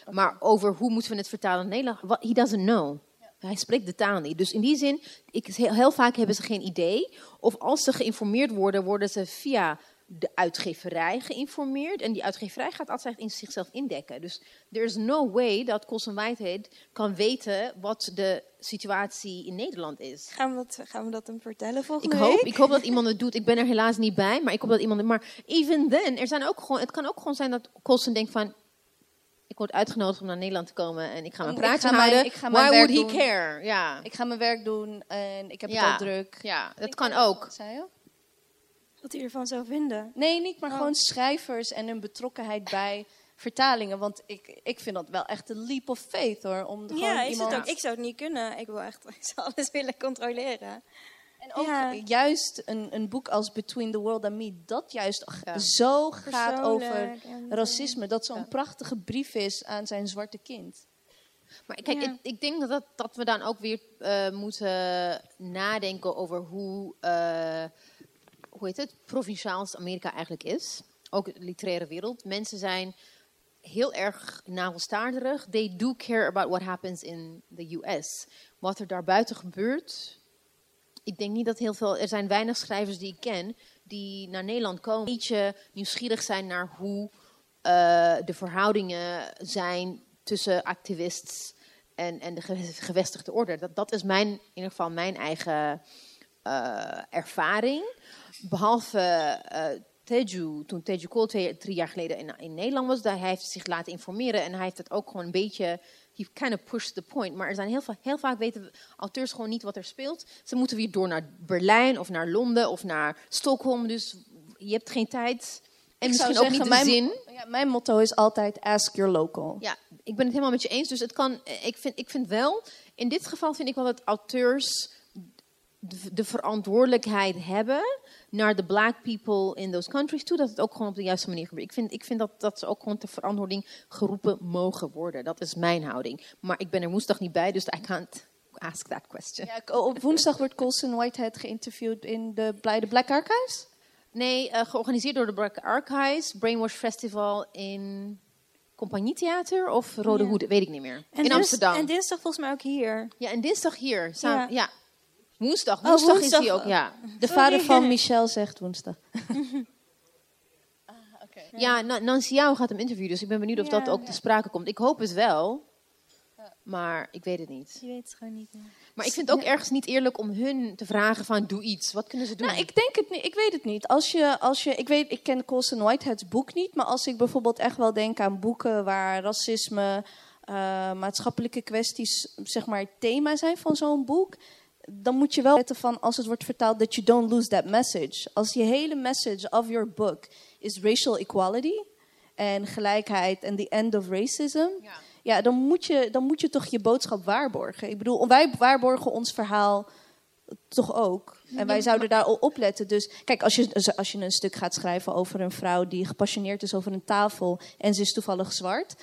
Okay. Maar over hoe moeten we het vertalen in Nederland, he doesn't know. Hij spreekt de taal niet. Dus in die zin, ik, heel, heel vaak hebben ze geen idee. Of als ze geïnformeerd worden, worden ze via de uitgeverij geïnformeerd. En die uitgeverij gaat altijd in zichzelf indekken. Dus there is no way dat Colson Whitehead kan weten wat de situatie in Nederland is. Gaan we dat, gaan we dat hem vertellen volgende ik week? Hoop, ik hoop dat iemand het doet. Ik ben er helaas niet bij, maar ik hoop dat iemand het... Maar even then, er zijn ook gewoon, het kan ook gewoon zijn dat Colson denkt van... Ik word uitgenodigd om naar Nederland te komen en ik ga mijn praatje houden. Mijn, ik ga mijn Why would he doen. care? Ja. Ik ga mijn werk doen en ik heb het al druk. Ja, dat kan ook. Zei je? Wat hij ervan zou vinden. Nee, niet, maar oh. gewoon schrijvers en hun betrokkenheid bij vertalingen. Want ik, ik vind dat wel echt een leap of faith hoor. Om ja, gewoon is iemand... het ook. Ik zou het niet kunnen. Ik wil echt ik zou alles willen controleren. En ook ja. juist een, een boek als Between the World and Me, dat juist ja. zo gaat over racisme. Dat zo'n ja. prachtige brief is aan zijn zwarte kind. Maar kijk, ik, ik, denk dat, dat we dan ook weer uh, moeten nadenken over hoe, uh, hoe heet het, provinciaals Amerika eigenlijk is. Ook de literaire wereld. Mensen zijn heel erg navelstaarderig. They do care about what happens in the US. Wat er daarbuiten gebeurt, ik denk niet dat heel veel. Er zijn weinig schrijvers die ik ken die naar Nederland komen. Een nieuwsgierig zijn naar hoe uh, de verhoudingen zijn tussen activisten en, en de gevestigde orde. Dat, dat is mijn, in ieder geval mijn eigen uh, ervaring. Behalve uh, Teju, toen Teju Cole twee, drie jaar geleden in, in Nederland was, daar, hij heeft zich laten informeren en hij heeft het ook gewoon een beetje he kind of pushed the point. Maar er zijn heel, heel vaak weten auteurs gewoon niet wat er speelt. Ze moeten weer door naar Berlijn of naar Londen of naar Stockholm. Dus je hebt geen tijd. En ik misschien ook niet de zin. Ja, mijn motto is altijd ask your local. Ja, ik ben het helemaal met je eens. Dus het kan, ik, vind, ik vind wel, in dit geval vind ik wel dat auteurs de, de verantwoordelijkheid hebben naar de black people in those countries toe, dat het ook gewoon op de juiste manier gebeurt. Ik vind, ik vind dat, dat ze ook gewoon ter verantwoording geroepen mogen worden. Dat is mijn houding. Maar ik ben er woensdag niet bij, dus I can't ask that question. Ja, op woensdag wordt Colson Whitehead geïnterviewd in de, bij de Black Archives. Nee, eh, georganiseerd door de Black Archives, Brainwash Festival in Compagnietheater of Rode Ja. Hoed, weet ik niet meer. En in dis- Amsterdam. En dinsdag volgens mij ook hier. Ja, en dinsdag hier. Samen, ja. Ja. Woensdag. Oh, Woensdag, is hij ook, ja. De vader van. Michel zegt woensdag. Ja, Na- Nancy Jou gaat hem interviewen, dus ik ben benieuwd of Ja. dat ook te sprake komt. Ik hoop het wel, maar ik weet het niet. Je weet het gewoon niet. Maar ik vind het ook ergens niet eerlijk om hun te vragen van doe iets. Wat kunnen ze doen? Nou, ik denk het niet. Ik weet het niet. Als je, als je, ik weet, ik ken Colson Whitehead's boek niet, maar als ik bijvoorbeeld echt wel denk aan boeken waar racisme, eh, maatschappelijke kwesties, zeg maar, het thema zijn van zo'n boek, dan moet je wel letten van als het wordt vertaald that you don't lose that message. Als je hele message of your book is racial equality en gelijkheid en the end of racism, Ja. ja, dan moet, je, dan moet je toch je boodschap waarborgen. Ik bedoel, wij waarborgen ons verhaal toch ook. En wij zouden daar op letten. Dus kijk, als je, als je een stuk gaat schrijven over een vrouw die gepassioneerd is over een tafel en ze is toevallig zwart.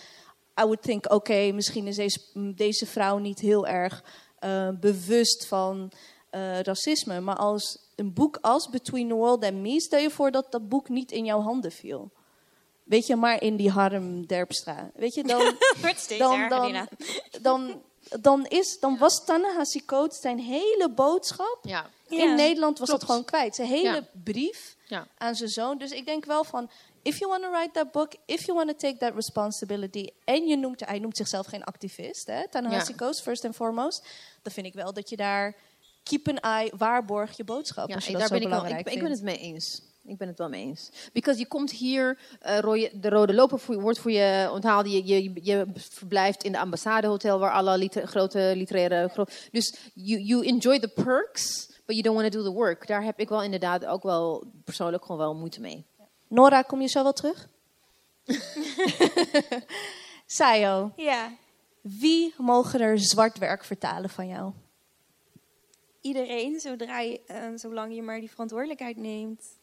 I would think, oké, misschien is deze, deze vrouw niet heel erg eh, bewust van eh, racisme. Maar als een boek als Between the World and Me, stel je voor dat dat boek niet in jouw handen viel. Weet je, maar in die Harm Derpstra. Weet je, dan, dan, dan, dan, dan, is, dan was Ta-Nehisi Coates zijn hele boodschap Ja. Ja. in Nederland was Klopt. dat gewoon kwijt. Zijn hele Ja. brief Ja. aan zijn zoon. Dus ik denk wel van, if you want to write that book, if you want to take that responsibility, en je noemt, hij noemt zichzelf geen activist, hè, Ta-Nehisi Ja. Coates, first and foremost, dan vind ik wel dat je daar, keep an eye, waarborg je boodschap. Ja, als je ik- dat daar zo ben ik, wel, ik, ik ben het mee eens. Ik ben het wel mee eens. Because je komt hier, eh, rode- de rode loper voor, wordt voor je onthaald. Je, je, je verblijft in de ambassadehotel waar alle liter- grote literaire... gro- dus you, you enjoy the perks, but you don't want to do the work. Daar heb ik wel inderdaad ook wel persoonlijk gewoon wel moeite mee. Nora, kom je zo wel terug? Sayo, Ja, wie mogen er zwart werk vertalen van jou? iedereen, zodra je, eh, zolang je maar die verantwoordelijkheid neemt.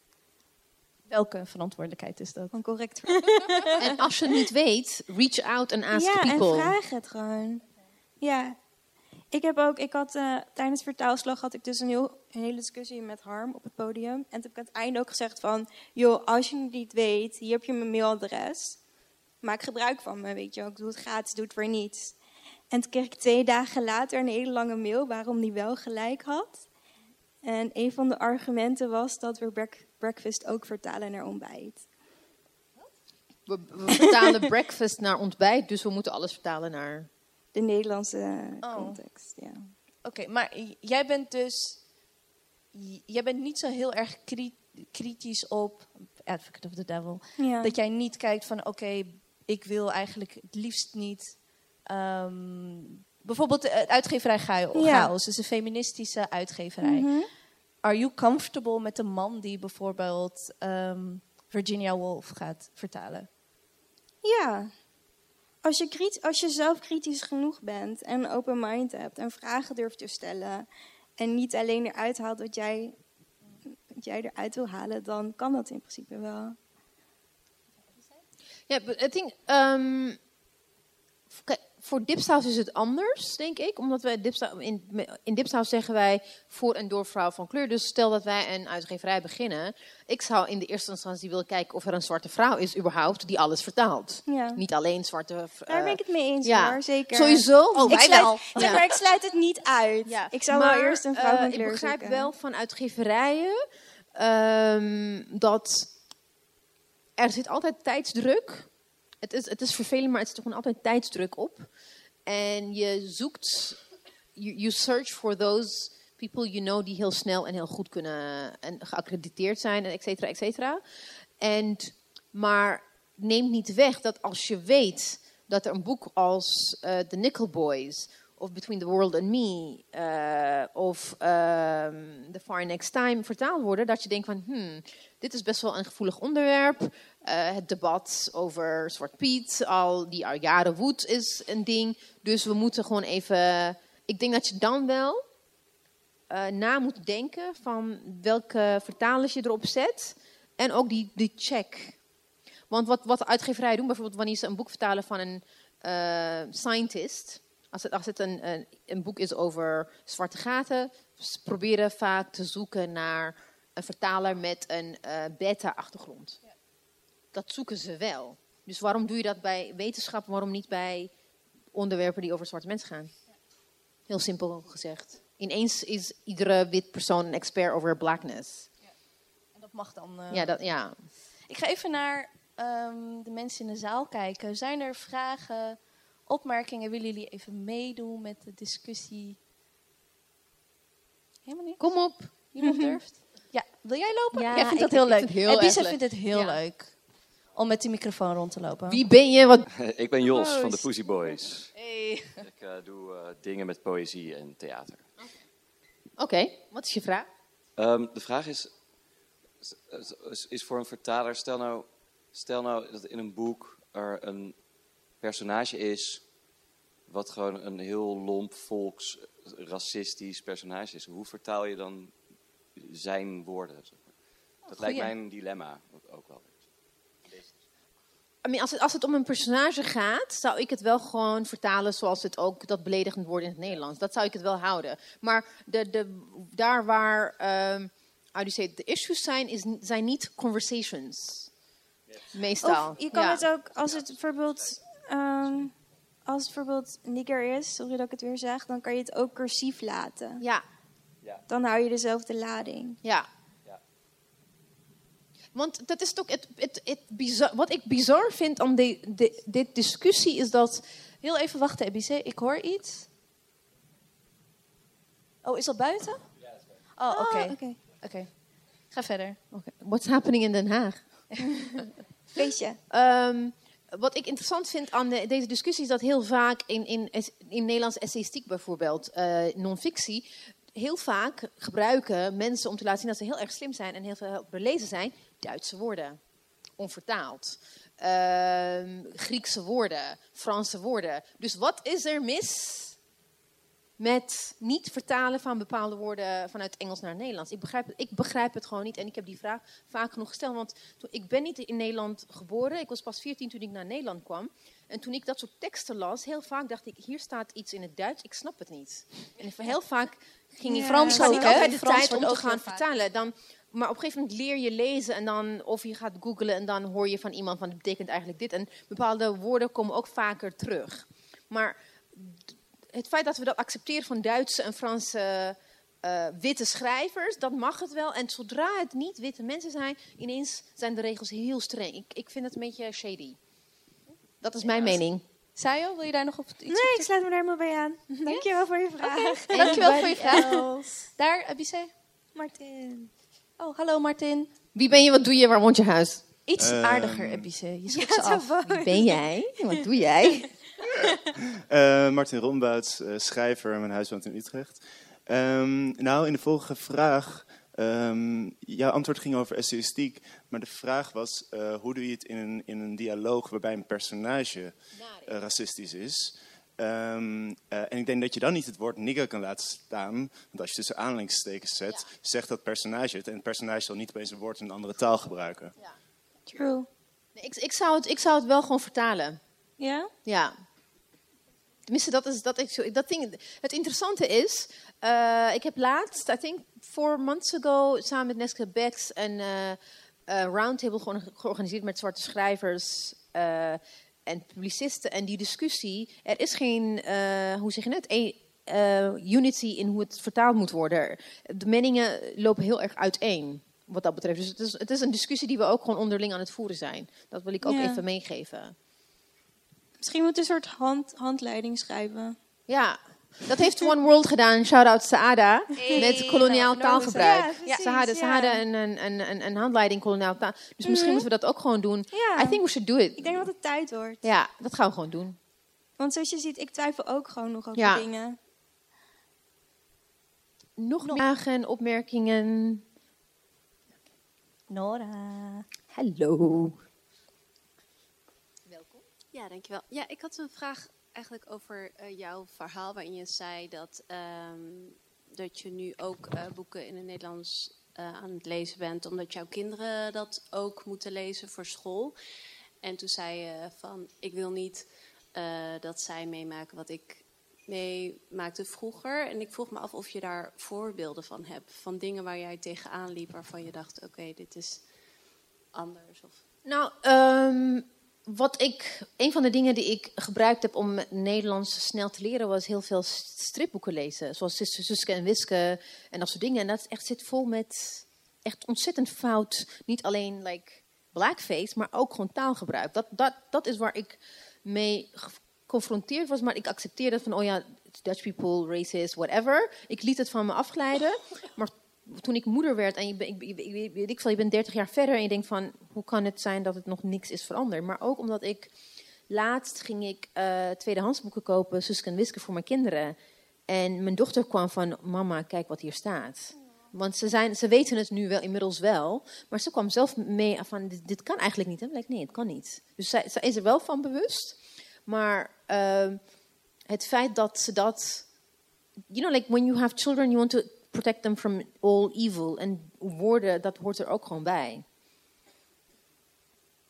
Welke verantwoordelijkheid is dat? Van correct. En als je het niet weet, reach out and ask ja, people. en vraag het gewoon. Ja. Ik heb ook, ik had eh, tijdens vertaalslag had ik dus een, heel, hele discussie met Harm op het podium. En toen heb ik aan het einde ook gezegd van, joh, als je het niet weet, hier heb je mijn mailadres. Maak gebruik van me, weet je wel. Ik doe het gratis, doe het voor niets. En toen kreeg ik twee dagen later een hele lange mail waarom die wel gelijk had. En een van de argumenten was dat we breakfast ook vertalen naar ontbijt. We vertalen breakfast naar ontbijt, dus we moeten alles vertalen naar... De Nederlandse Oh. context, ja. Oké, maar jij bent dus. Jij bent niet zo heel erg kri- kritisch op. Advocate of the Devil. ja. Dat jij niet kijkt van: oké, ik wil eigenlijk het liefst niet. ehm, bijvoorbeeld de eh, uitgeverij Chaos. Ja. Is een feministische uitgeverij. Mhm. Are you comfortable met een man die bijvoorbeeld ehm, Virginia Woolf gaat vertalen? Ja. Als je, als je zelf kritisch genoeg bent en open mind hebt en vragen durft te stellen en niet alleen eruit haalt wat jij, wat jij eruit wil halen, dan kan dat in principe wel. Ja, but I think, ehm, kijk, voor Dipsaus is het anders, denk ik. Omdat wij Dipsaus, in, in Dipsaus zeggen wij voor en door vrouw van kleur. Dus stel dat wij een uitgeverij beginnen. Ik zou in de eerste instantie willen kijken of er een zwarte vrouw is überhaupt die alles vertaalt. Ja. Niet alleen zwarte... eh, Daar ben ik het mee eens ja. hoor, zeker. Sowieso. Oh, Ik wij sluit, wel. Ja, maar ik sluit het niet uit. Ja, Ik zou maar, wel eerst een vrouw eh, van kleur Ik begrijp zoeken. wel van uitgeverijen ehm, dat er zit altijd tijdsdruk. Het is, het is vervelend, maar het zit gewoon altijd tijdsdruk op. En je zoekt, you, you search for those people you know die heel snel en heel goed kunnen en geaccrediteerd zijn en et cetera, et cetera. En, maar neemt niet weg dat als je weet dat er een boek als eh, The Nickel Boys of Between the World and Me eh, of ehm, The Far Next Time vertaald worden, dat je denkt van, hmm, dit is best wel een gevoelig onderwerp. Eh, het debat over Zwart Piet, al die jaren woedt, is een ding. Dus we moeten gewoon even. Ik denk dat je dan wel eh, na moet denken van welke vertalers je erop zet. En ook die, die check. Want wat, wat uitgeverijen doen, bijvoorbeeld wanneer ze een boek vertalen van een scientist. Als het, als het een, een, een boek is over zwarte gaten, ze proberen vaak te zoeken naar een vertaler met een eh, beta-achtergrond. Dat zoeken ze wel. Dus waarom doe je dat bij wetenschap, waarom niet bij onderwerpen die over zwarte mensen gaan? Heel simpel gezegd. Ineens is iedere wit persoon een expert over blackness. En dat mag dan. eh. Ja, dat, ja. Ik ga even naar ehm, de mensen in de zaal kijken. Zijn er vragen, opmerkingen? Willen jullie even meedoen met de discussie? Helemaal niet? Kom op. Niemand durft? Ja, wil jij lopen? Ja, jij vindt ik- dat heel leuk. heel en Bisa vindt het heel Ja. leuk om met die microfoon rond te lopen. Wie ben je? Wat... Ik ben Jos van de Pussy Boys. Hey. Ik eh, doe eh, dingen met poëzie en theater. Oké, wat is je vraag? Ehm, de vraag is, is- is, is voor een vertaler, stel nou, stel nou dat in een boek er een personage is wat gewoon een heel lomp, volks, racistisch personage is. Hoe vertaal je dan zijn woorden? zeg maar? Dat lijkt mij een dilemma ook- wel. I mean, als, het, als het om een personage gaat, zou ik het wel gewoon vertalen zoals het ook dat beledigend wordt in het Nederlands. Dat zou ik het wel houden. Maar de, de, daar waar um, say, de issues zijn, is, zijn niet conversations. Meestal. Of je kan Ja. het ook, als het bijvoorbeeld, ehm, als het bijvoorbeeld nigger is, sorry dat ik het weer zeg, dan kan je het ook cursief laten. Ja, Dan hou je dezelfde lading. ja. Ja. Want dat is toch het, het, het bizar, wat ik bizar vind aan de, de, dit discussie is dat Heel even wachten, Ebice. Ik hoor iets. Oh, is dat buiten? Ja, dat is buiten. Oh, oké. Ah, oké. Oké. Ga verder. okay, what's happening in Den Haag? Feestje. Ehm, wat ik interessant vind aan de- deze discussie is dat heel vaak in, in, in Nederlands essayistiek bijvoorbeeld, eh non-fictie, heel vaak gebruiken mensen om te laten zien dat ze heel erg slim zijn en heel veel belezen zijn, Duitse woorden, onvertaald. Ehm, Griekse woorden, Franse woorden. Dus wat is er mis met niet vertalen van bepaalde woorden vanuit Engels naar Nederlands. Ik begrijp, het, ik begrijp het gewoon niet en ik heb die vraag vaak genoeg gesteld. Want toen, ik ben niet in Nederland geboren, ik was pas 14 toen ik naar Nederland kwam. En toen ik dat soort teksten las, heel vaak dacht ik, hier staat iets in het Duits, ik snap het niet. En heel vaak ging ik Ja, Frans ook, niet hè? de Frans tijd om te gaan vertalen. Dan, maar op een gegeven moment leer je lezen en dan, of je gaat googlen en dan hoor je van iemand van, dat betekent eigenlijk dit. En bepaalde woorden komen ook vaker terug. Maar het feit dat we dat accepteren van Duitse en Franse eh, witte schrijvers, dat mag het wel. En zodra het niet witte mensen zijn, ineens zijn de regels heel streng. Ik, ik vind het een beetje shady. Dat is mijn mening. Sayo, wil je daar nog op iets Nee, op ik sluit me daar helemaal bij aan. Dankjewel voor je vraag. Dankjewel voor je vraag. else? Daar, Ebice. Martin. Oh, hallo Martin. Wie ben je, wat doe je, waar woont je huis? Iets Ehm, aardiger, Ebice. Je schudt Ja, af. Wie ben jij? Wat doe jij? Eh, Martin Rombouts, eh, schrijver, mijn huis woont in Utrecht. Ehm, nou, in de volgende vraag, ehm, jouw antwoord ging over essayistiek, maar de vraag was, eh, hoe doe je het in een, in een dialoog waarbij een personage eh, racistisch is? Ehm, eh, en ik denk dat je dan niet het woord nigger kan laten staan, want als je tussen aanhalingstekens zet, zegt dat personage het, en het personage zal niet opeens een woord in een andere taal gebruiken. True. Nee, ik, ik, zou het, ik zou het wel gewoon vertalen. Ja? Ja. Tenminste, dat is dat ik zo. Dat ding, het interessante is, eh, ik heb laatst, I think four months ago, samen met Neske Becks een eh, eh, roundtable georgan- georganiseerd met zwarte schrijvers en publicisten. En die discussie, er is geen, hoe zeg je het, E- unity in hoe het vertaald moet worden. De meningen lopen heel erg uiteen. Wat dat betreft. Dus het is, het is een discussie die we ook gewoon onderling aan het voeren zijn. Dat wil ik ook Ja. even meegeven. Misschien moet je een soort hand, handleiding schrijven. Ja, dat heeft One World gedaan. Shout-out Saada. met koloniaal nou, taalgebruik. ja, precies, ze hadden, ze ja. hadden een, een, een, een, een handleiding koloniaal taal. Dus misschien moeten we dat ook gewoon doen. Ja. I think we should do it. Ik denk dat het tijd wordt. Ja, dat gaan we gewoon doen. Want zoals je ziet, ik twijfel ook gewoon nog over Ja. dingen. Nog meer vragen, opmerkingen? Nora. Hallo. Ja, dankjewel. Ja, ik had een vraag eigenlijk over eh, jouw verhaal waarin je zei dat ehm, dat je nu ook eh, boeken in het Nederlands eh, aan het lezen bent, omdat jouw kinderen dat ook moeten lezen voor school. En toen zei je van, ik wil niet dat zij meemaken wat ik meemaakte vroeger. En ik vroeg me af of je daar voorbeelden van hebt, van dingen waar jij tegenaan liep, waarvan je dacht, oké, dit is anders. Of... Nou, ehm, wat ik, een van de dingen die ik gebruikt heb om Nederlands snel te leren, was heel veel stripboeken lezen. Zoals Sus- Suske en Wiske en dat soort dingen. En dat is echt, zit vol met echt ontzettend fout. Niet alleen like, blackface, maar ook gewoon taalgebruik. Dat, dat, dat is waar ik mee geconfronteerd was. Maar ik accepteerde van, oh ja, Dutch people, racist, whatever. Ik liet het van me afglijden. Maar toen ik moeder werd en je, ben- ik, ik, weet ik, veel, je bent 30 jaar verder en je denkt van hoe kan het zijn dat het nog niks is veranderd. Maar ook omdat ik laatst ging ik eh tweedehands boeken kopen, Suske en voor mijn kinderen. En mijn dochter kwam van mama, kijk wat hier staat. Want ze, zijn, ze weten het nu wel inmiddels wel. Maar ze kwam zelf mee van dit, kan eigenlijk niet. En ik nee, het kan niet. Dus zij is er wel van bewust. Maar ehm, het feit dat ze dat you know, like when you have children, you want to protect them from all evil. En woorden, dat hoort er ook gewoon bij.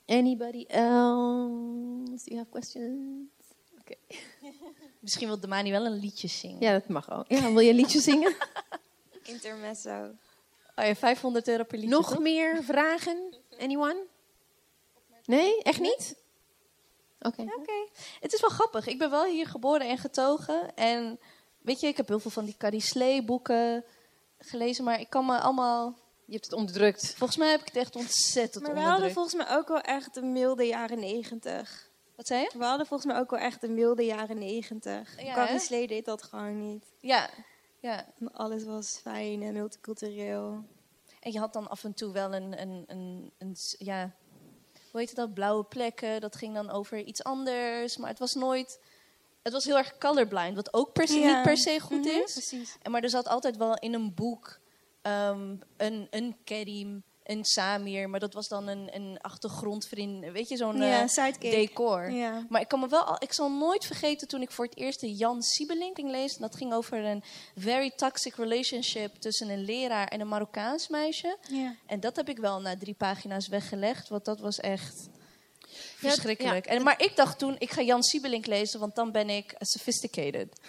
Anybody else? Do you have questions? Oké. Misschien wil Damani wel een liedje zingen. Ja, dat mag ook. Ja, wil je een liedje zingen? Intermezzo. Oh ja, 500 euro per liedje, Nog toch? meer vragen? Anyone? Nee, echt niet? Oké. Oké. Het is wel grappig. Ik ben wel hier geboren en getogen. En weet je, ik heb heel veel van die Carrie Slee boeken gelezen. Maar ik kan me allemaal... Je hebt het onderdrukt. Volgens mij heb ik het echt ontzettend Maar we hadden onderdrukt. volgens mij ook wel echt de milde jaren negentig. Wat zei je? We hadden volgens mij ook wel echt de milde jaren negentig. Ja, Carrie? Slee deed dat gewoon niet. Ja. ja. Alles was fijn en multicultureel. En je had dan af en toe wel een, een, een, een ja, hoe heet het dat, blauwe plekken. Dat ging dan over iets anders. Maar het was nooit, het was heel erg colorblind. Wat ook per se, Ja. niet per se goed Mhm, is. Precies. En, maar er zat altijd wel in een boek ehm, een, een Kerim, een Samir. Maar dat was dan een, een achtergrondvriend, weet je, zo'n ja, eh, decor. Ja. Maar ik kan me wel, al- ik zal nooit vergeten toen ik voor het eerst de Jan Siebelink ging lezen. Dat ging over een very toxic relationship tussen een leraar en een Marokkaans meisje. Ja. En dat heb ik wel na drie pagina's weggelegd, want dat was echt verschrikkelijk. ja. En, maar ik dacht toen, ik ga Jan Siebelink lezen, want dan ben ik sophisticated.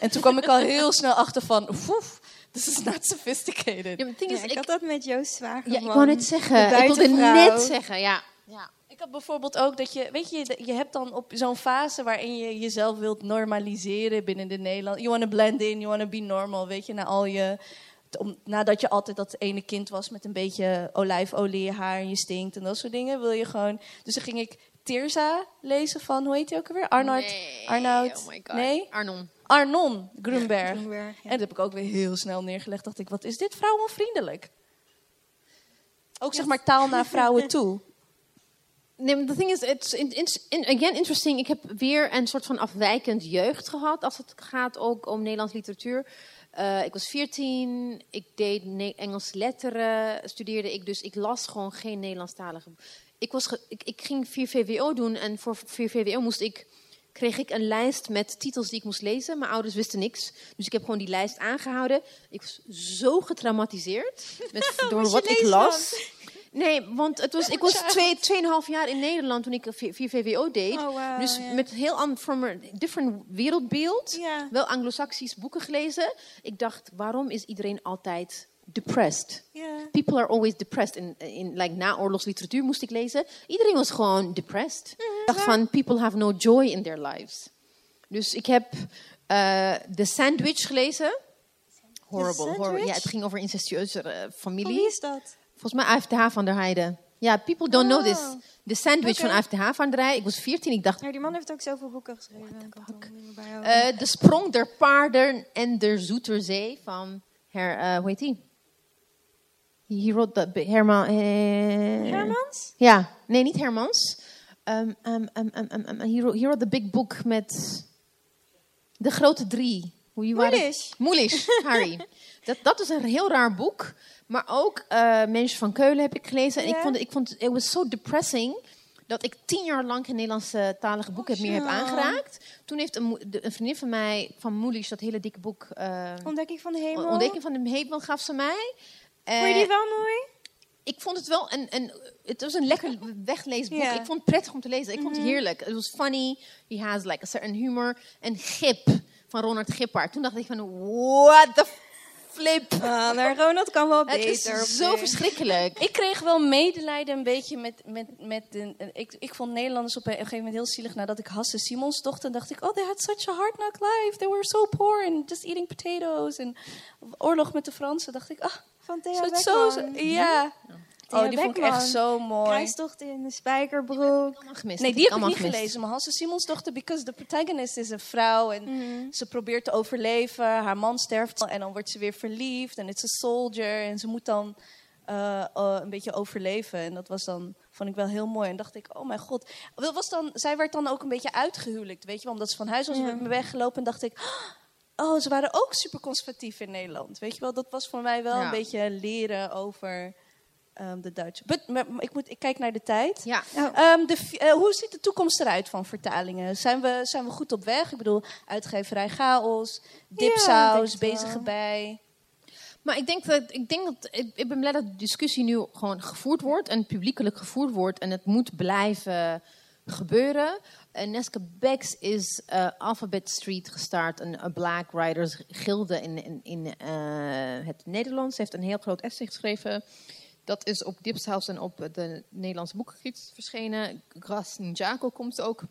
En toen kwam ik al heel snel achter van, oef, this is not sophisticated. Ja, maar het ding Ja, is, ik ik, had dat met Joost Zwager. ja, ik wou net zeggen. Ik wilde net zeggen, ja. ja. Ik had bijvoorbeeld ook dat je, weet je, je hebt dan op zo'n fase waarin je jezelf wilt normaliseren binnen de Nederland. You want to blend in, you want to be normal, weet je, na al je, om, nadat je altijd dat ene kind was met een beetje olijfolie in je haar en je stinkt en dat soort dingen, wil je gewoon. Dus dan ging ik Tirza lezen van, hoe heet hij ook alweer? Arnoud, Nee, Arnoud, Oh my god. nee? Arnon. Arnon Grunberg. Ja. En dat heb ik ook weer heel snel neergelegd. Dacht ik, wat is dit vrouwenvriendelijk? Ook zeg maar taal naar vrouwen toe. Nee, the thing is, it's in, in, in- again interesting. Ik heb weer een soort van afwijkend jeugd gehad als het gaat ook om Nederlands literatuur. Eh, ik was 14, ik deed Engels letteren, studeerde ik, dus ik las gewoon geen Nederlandstalige. Ik, was ge- ik, ik ging 4 VWO doen en voor 4 VWO moest ik, kreeg ik een lijst met titels die ik moest lezen. Mijn ouders wisten niks, dus ik heb gewoon die lijst aangehouden. Ik was zo getraumatiseerd met, door wat ik las. Nee, want het was, ik was twee, tweeënhalf jaar in Nederland toen ik 4 VWO deed. Oh, dus ja. met heel ander, from a different wereldbeeld. Wel anglo-saxisch boeken gelezen. Ik dacht, waarom is iedereen altijd depressed? People are always depressed. In, in like, naoorlogsliteratuur moest ik lezen. Iedereen was gewoon depressed. Ik dacht van, people have no joy in their lives. Dus ik heb eh The Sandwich gelezen. Horrible, horrible. Ja, het ging over incestueuze eh, familie. wie is dat? Volgens mij AFTH van der Heijden. Ja, people don't know this. Oh. The Sandwich Oké. van AFTH van der Heijden. Ik was 14, ik dacht... Ja, die man heeft ook zoveel boeken geschreven. Bijhouden. eh, de Sprong der Paarden en der Zoeterzee van... Her, hoe heet die? He wrote bi- Herman... eh, Hermans? Ja, nee, niet Hermans. Um, he, wrote, he wrote the big book met... De grote drie. Hoe Moelish. Moelish, Harry. Dat, dat is een heel raar boek. Maar ook eh Mensen van Keulen heb ik gelezen. En ik vond, ik vond it was so depressing. dat ik tien jaar lang geen Nederlandse talige boek heb meer heb aangeraakt. Toen heeft een, de- een vriendin van mij, van Moelisch, dat hele dikke boek... eh, Ontdekking van de hemel. Ontdekking van de hemel gaf ze mij. Vond je die Eh, wel mooi? ik vond het wel een, een, het was een lekker wegleesboek. Ja. Ik vond het prettig om te lezen. Ik vond het heerlijk. Het was funny. He has like a certain humor. En Gip van Ronald Gippard. Toen dacht ik van, what the flip. Ah, maar Ronald kan wel Het beter. op is zo verschrikkelijk. Ik kreeg wel medelijden een beetje met... met, met de, ik, ik vond Nederlanders op een gegeven moment heel zielig. Nadat ik Hasse Simons dochter, dacht ik... Oh, they had such a hard knock life. They were so poor and just eating potatoes. En oorlog met de Fransen. dacht ik, ah, Van zo... Ja. Oh, die vond ik echt zo mooi. Kruistocht in de spijkerbroek. Gemist. Nee, die heb ik niet gemist. gelezen. Maar Hasse Simons dochter, because the protagonist is een vrouw. En Mhm. ze probeert te overleven. Haar man sterft en dan wordt ze weer verliefd. En het is een soldier. En ze moet dan eh, eh, een beetje overleven. En dat was dan, vond ik wel heel mooi. En dacht ik, oh mijn god. Dat was dan, zij werd dan ook een beetje uitgehuwelijkt, weet je wel. Omdat ze van huis was Ja. weggelopen. En dacht ik, oh, ze waren ook super conservatief in Nederland. Weet je wel, dat was voor mij wel Ja. een beetje leren over ehm, de Duitse. But, maar, maar ik, moet, ik kijk naar de tijd. Ja. Ehm, de, eh, hoe ziet de toekomst eruit van vertalingen? Zijn we, zijn we goed op weg? Ik bedoel, uitgeverij Chaos, Dipsaus, het Bezige bij. Maar ik denk dat ik, denk dat, ik, ik ben blij dat de discussie nu gewoon gevoerd wordt en publiekelijk gevoerd wordt. En het moet blijven gebeuren. En Neske Becks is eh, Alphabet Street gestart, een, Black Writers Gilde in, in, in eh, het Nederlands. Ze heeft een heel groot essay geschreven. Dat is op Dipshouse en op de Nederlandse boekengids verschenen. Gras Njako komt ook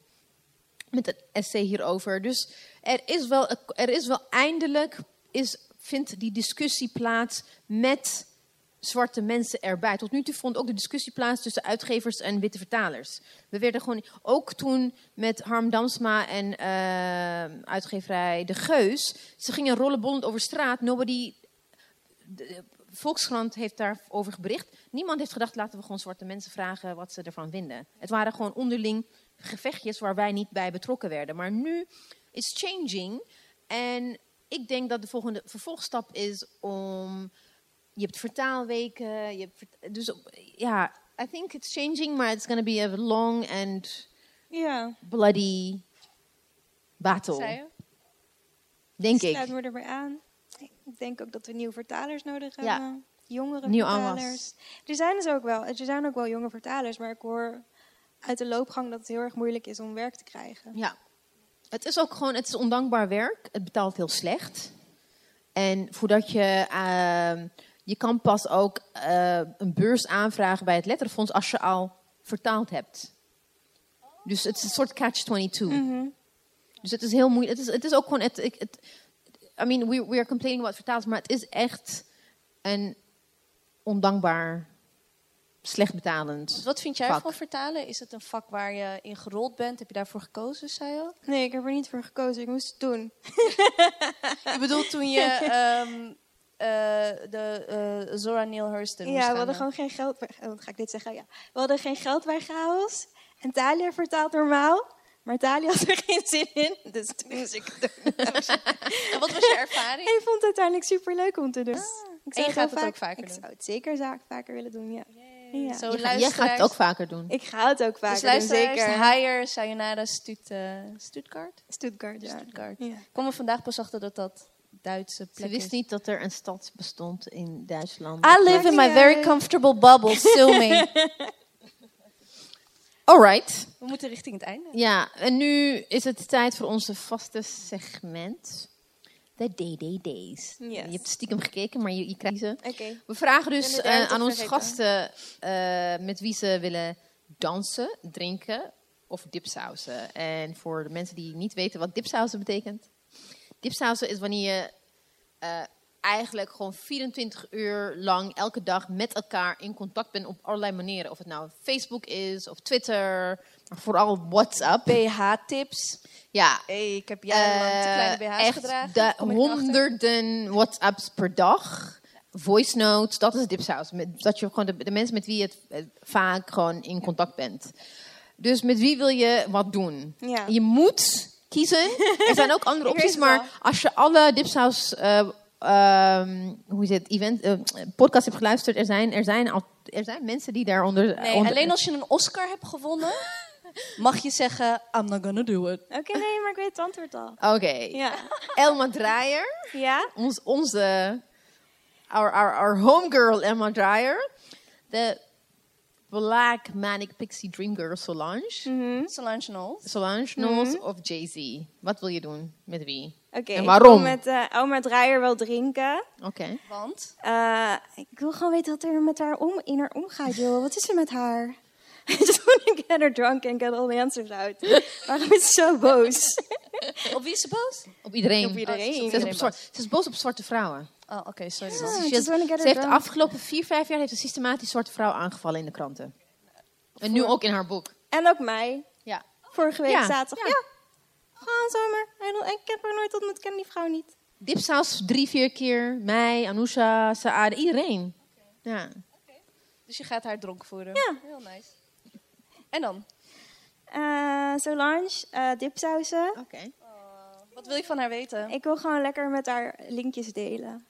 met een essay hierover. Dus er is wel, er is wel eindelijk, is, vindt die discussie plaats met zwarte mensen erbij. Tot nu toe vond ook de discussie plaats tussen uitgevers en witte vertalers. We werden gewoon, ook toen met Harm Damsma en eh, uitgeverij De Geus, ze gingen rollenbollend over straat. Nobody, de Volkskrant heeft daarover bericht. Niemand heeft gedacht, laten we gewoon zwarte mensen vragen wat ze ervan vinden. Het waren gewoon onderling gevechtjes waar wij niet bij betrokken werden. Maar nu is changing. En ik denk dat de volgende vervolgstap is om. Je hebt vertaalweken. Je hebt vert- dus ja, I think it's changing, maar it's going to be a long and Ja, bloody battle. Denk sluit ik. me erbij aan. Ik denk ook dat we nieuwe vertalers nodig Ja. hebben. Jongere Nieuw vertalers. aanwas. Er zijn dus ook wel, er zijn ook wel jonge vertalers, maar ik hoor uit de loopgang dat het heel erg moeilijk is om werk te krijgen. Ja. Het is ook gewoon, het is ondankbaar werk. Het betaalt heel slecht. En voordat je, ehm, je kan pas ook eh, een beurs aanvragen bij het letterfonds als je al vertaald hebt. Dus het is een soort catch-22. Mhm. Dus het is heel moeilijk. Het is, het is ook gewoon, het, I mean, we, we are complaining about vertalers, maar het is echt een ondankbaar, slecht betalend. Wat vind jij Vak. van vertalen? Is het een vak waar je in gerold bent? Heb je daarvoor gekozen, zei je? Nee, ik heb er niet voor gekozen. Ik moest het doen. Ik bedoel, toen je ehm, eh, de eh, Zora Neale Hurston Ja, we hadden gewoon geen geld bij... Oh, wat ga ik dit zeggen? Ja. We hadden geen geld bij chaos. En Talia vertaalt normaal. Maar Talia had er geen zin in. Dus toen moest ik het doen. En wat was je ervaring? Ik vond het uiteindelijk super leuk om te doen. ik en je gaat het ook vaker Ik doen? zou het zeker zaak vaker willen doen, ja. ja. Zo, Je, gaat- jij gaat het ook vaker doen. Ik ga het ook vaker Dus doen, zeker. Haier, Sayonara, Stutt, Stuttgart? Stuttgart, ja. Stuttgart. Ja. Ik kwam er vandaag pas achter dat dat Duitse Ze wist is. niet dat er een stad bestond in Duitsland. I live in my very comfortable bubble, still me. Alright. We moeten richting het einde. Ja, en nu is het tijd voor onze vaste segment. De DD Days. Yes. Je hebt stiekem gekeken, maar je, je krijgt ze. Oké. We vragen dus eh, aan onze gasten eh, met wie ze willen dansen, drinken of dipsausen. En voor de mensen die niet weten wat dipsausen betekent. Dipsausen is wanneer je eh, eigenlijk gewoon 24 uur lang elke dag met elkaar in contact bent op allerlei manieren. Of het nou Facebook is of Twitter, maar vooral WhatsApp. BH-tips. Ja, Hey, ik heb jarenlang te kleine eh, BH's echt gedragen. de honderden WhatsApps per dag. Voice notes, dat is dipsaus. Met, dat je gewoon de, de mensen met wie je het eh, vaak gewoon in contact bent. Dus met wie wil je wat doen? Ja. Je moet kiezen. Er zijn ook andere opties, maar als je alle dipsaus eh, ehm, hoe is het, event, eh, podcast hebt geluisterd, er zijn, er, zijn al, er zijn mensen die daaronder... Nee, onder- alleen als je een Oscar hebt gewonnen, mag je zeggen, I'm not gonna do it. Oké, nee, maar ik weet het antwoord al. Oké. Ja. Elma Draaier, Ja? ons, onze... Our, our, our homegirl Elma Draaier. De Black Manic Pixie Dream Girl Solange. Mhm. Solange Knowles. Solange Knowles of Jay-Z. Wat wil je doen? Met wie? Oké, En ik waarom? wil met eh oma Draaier wel drinken. Oké. Want? Eh, ik wil gewoon weten wat er met haar om, in haar omgaat, joh. Wat is er met haar? I just want to get her drunk and get all the answers out. Waarom is ze zo boos? Op wie is ze boos? Op iedereen. Op iedereen. Ze is, op Iedereen zwart, ze is boos op zwarte vrouwen. Oh, oké, sorry. Ze, heeft de afgelopen vier, vijf jaar heeft ze systematisch zwarte vrouwen aangevallen in de kranten. En nu ook in haar boek. En ook mij. Ja. Vorige week Ja, zaterdag. ja. Ja. Gewoon zomaar. Ik heb haar nooit ontmoet, ik ken die vrouw niet. Dipsaus drie, vier keer. Mij, Anousha, Saad, iedereen. Ja. Dus je gaat haar dronken voeren. Ja. Heel nice. En dan? Eh, Solange, eh, dipsausen. Oké. Wat wil je van haar weten? Ik wil gewoon lekker met haar linkjes delen.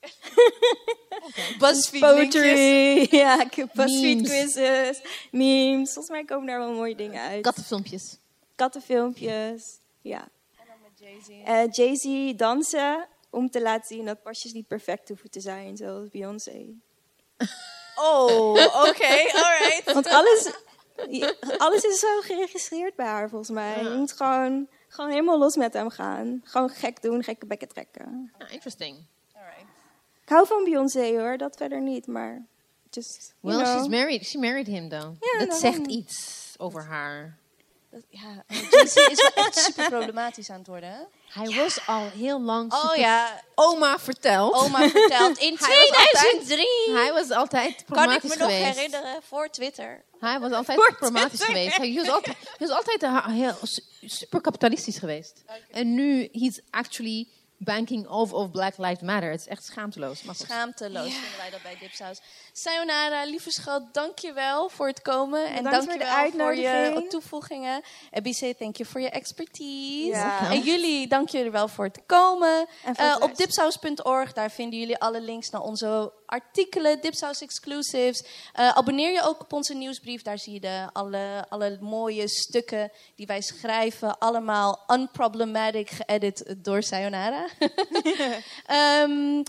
BuzzFeed Poetry. Ja, BuzzFeed Memes. quizzes. Memes. Volgens mij komen daar wel mooie dingen uit. Kattenfilmpjes. Kattenfilmpjes. Ja. En dan met Jay-Z. Eh, Jay-Z dansen om te laten zien dat pasjes niet perfect hoeven te zijn, zoals Beyoncé. Oh, oké, alright. Want alles, alles is zo geregistreerd bij haar, volgens mij. Je moet gewoon, gewoon helemaal los met hem gaan. Gewoon gek doen, gekke bekken trekken. Ah, interesting. Ik hou van Beyoncé hoor, dat verder niet, maar just, Well, know. she's married. She married him, though. Ja, dat zegt iets over haar. Dat- Ja, Jay-Z is wel echt super problematisch aan het worden, hè? Hij was al heel lang Oh super- ja, Oma verteld. oma vertelt in Hij was altijd- 2003. Hij was altijd Kan ik problematisch me nog geweest. herinneren, voor Twitter. Hij was altijd problematisch geweest. Hij was altijd, hij was altijd heel su- super kapitalistisch geweest. En nu, he's actually banking off of Black Lives Matter. Het is echt schaamteloos. Maar. Schaamteloos vinden wij dat bij Dipsaus. Sayonara, lieve schat, dank je wel voor het komen. En Bedankt dank voor je voor je toevoegingen. En BC, thank you voor je expertise. Ja. En jullie, dank jullie wel voor het komen. Voor Eh, op dipsaus.org, daar vinden jullie alle links naar onze artikelen, Dipsaus exclusives. Eh, abonneer je ook op onze nieuwsbrief, daar zie je de, alle, alle mooie stukken die wij schrijven. Allemaal unproblematic geëdit door Sayonara. Ehm,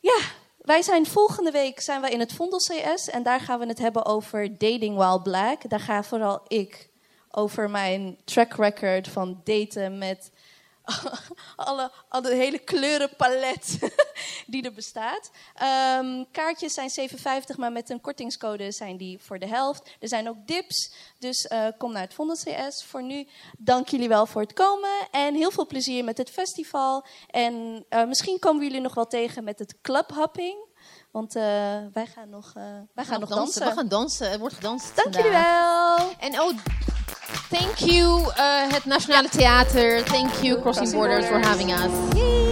ja, wij zijn volgende week zijn we in het Vondel CS en daar gaan we het hebben over dating while black. Daar ga vooral ik over mijn track record van daten met alle, alle hele kleurenpalet die er bestaat. Ehm, kaartjes zijn 7,50, maar met een kortingscode zijn die voor de helft. Er zijn ook dips, dus eh, kom naar het Vondel CS. Voor nu, dank jullie wel voor het komen en heel veel plezier met het festival. En eh, misschien komen jullie nog wel tegen met het clubhopping, want eh, wij gaan nog, wij gaan nog dansen. We gaan dansen. Er wordt gedanst Dank jullie wel. En oh, thank you, uh, het Nationale Theater. Thank you, Crossing Borders, for having us. Yay.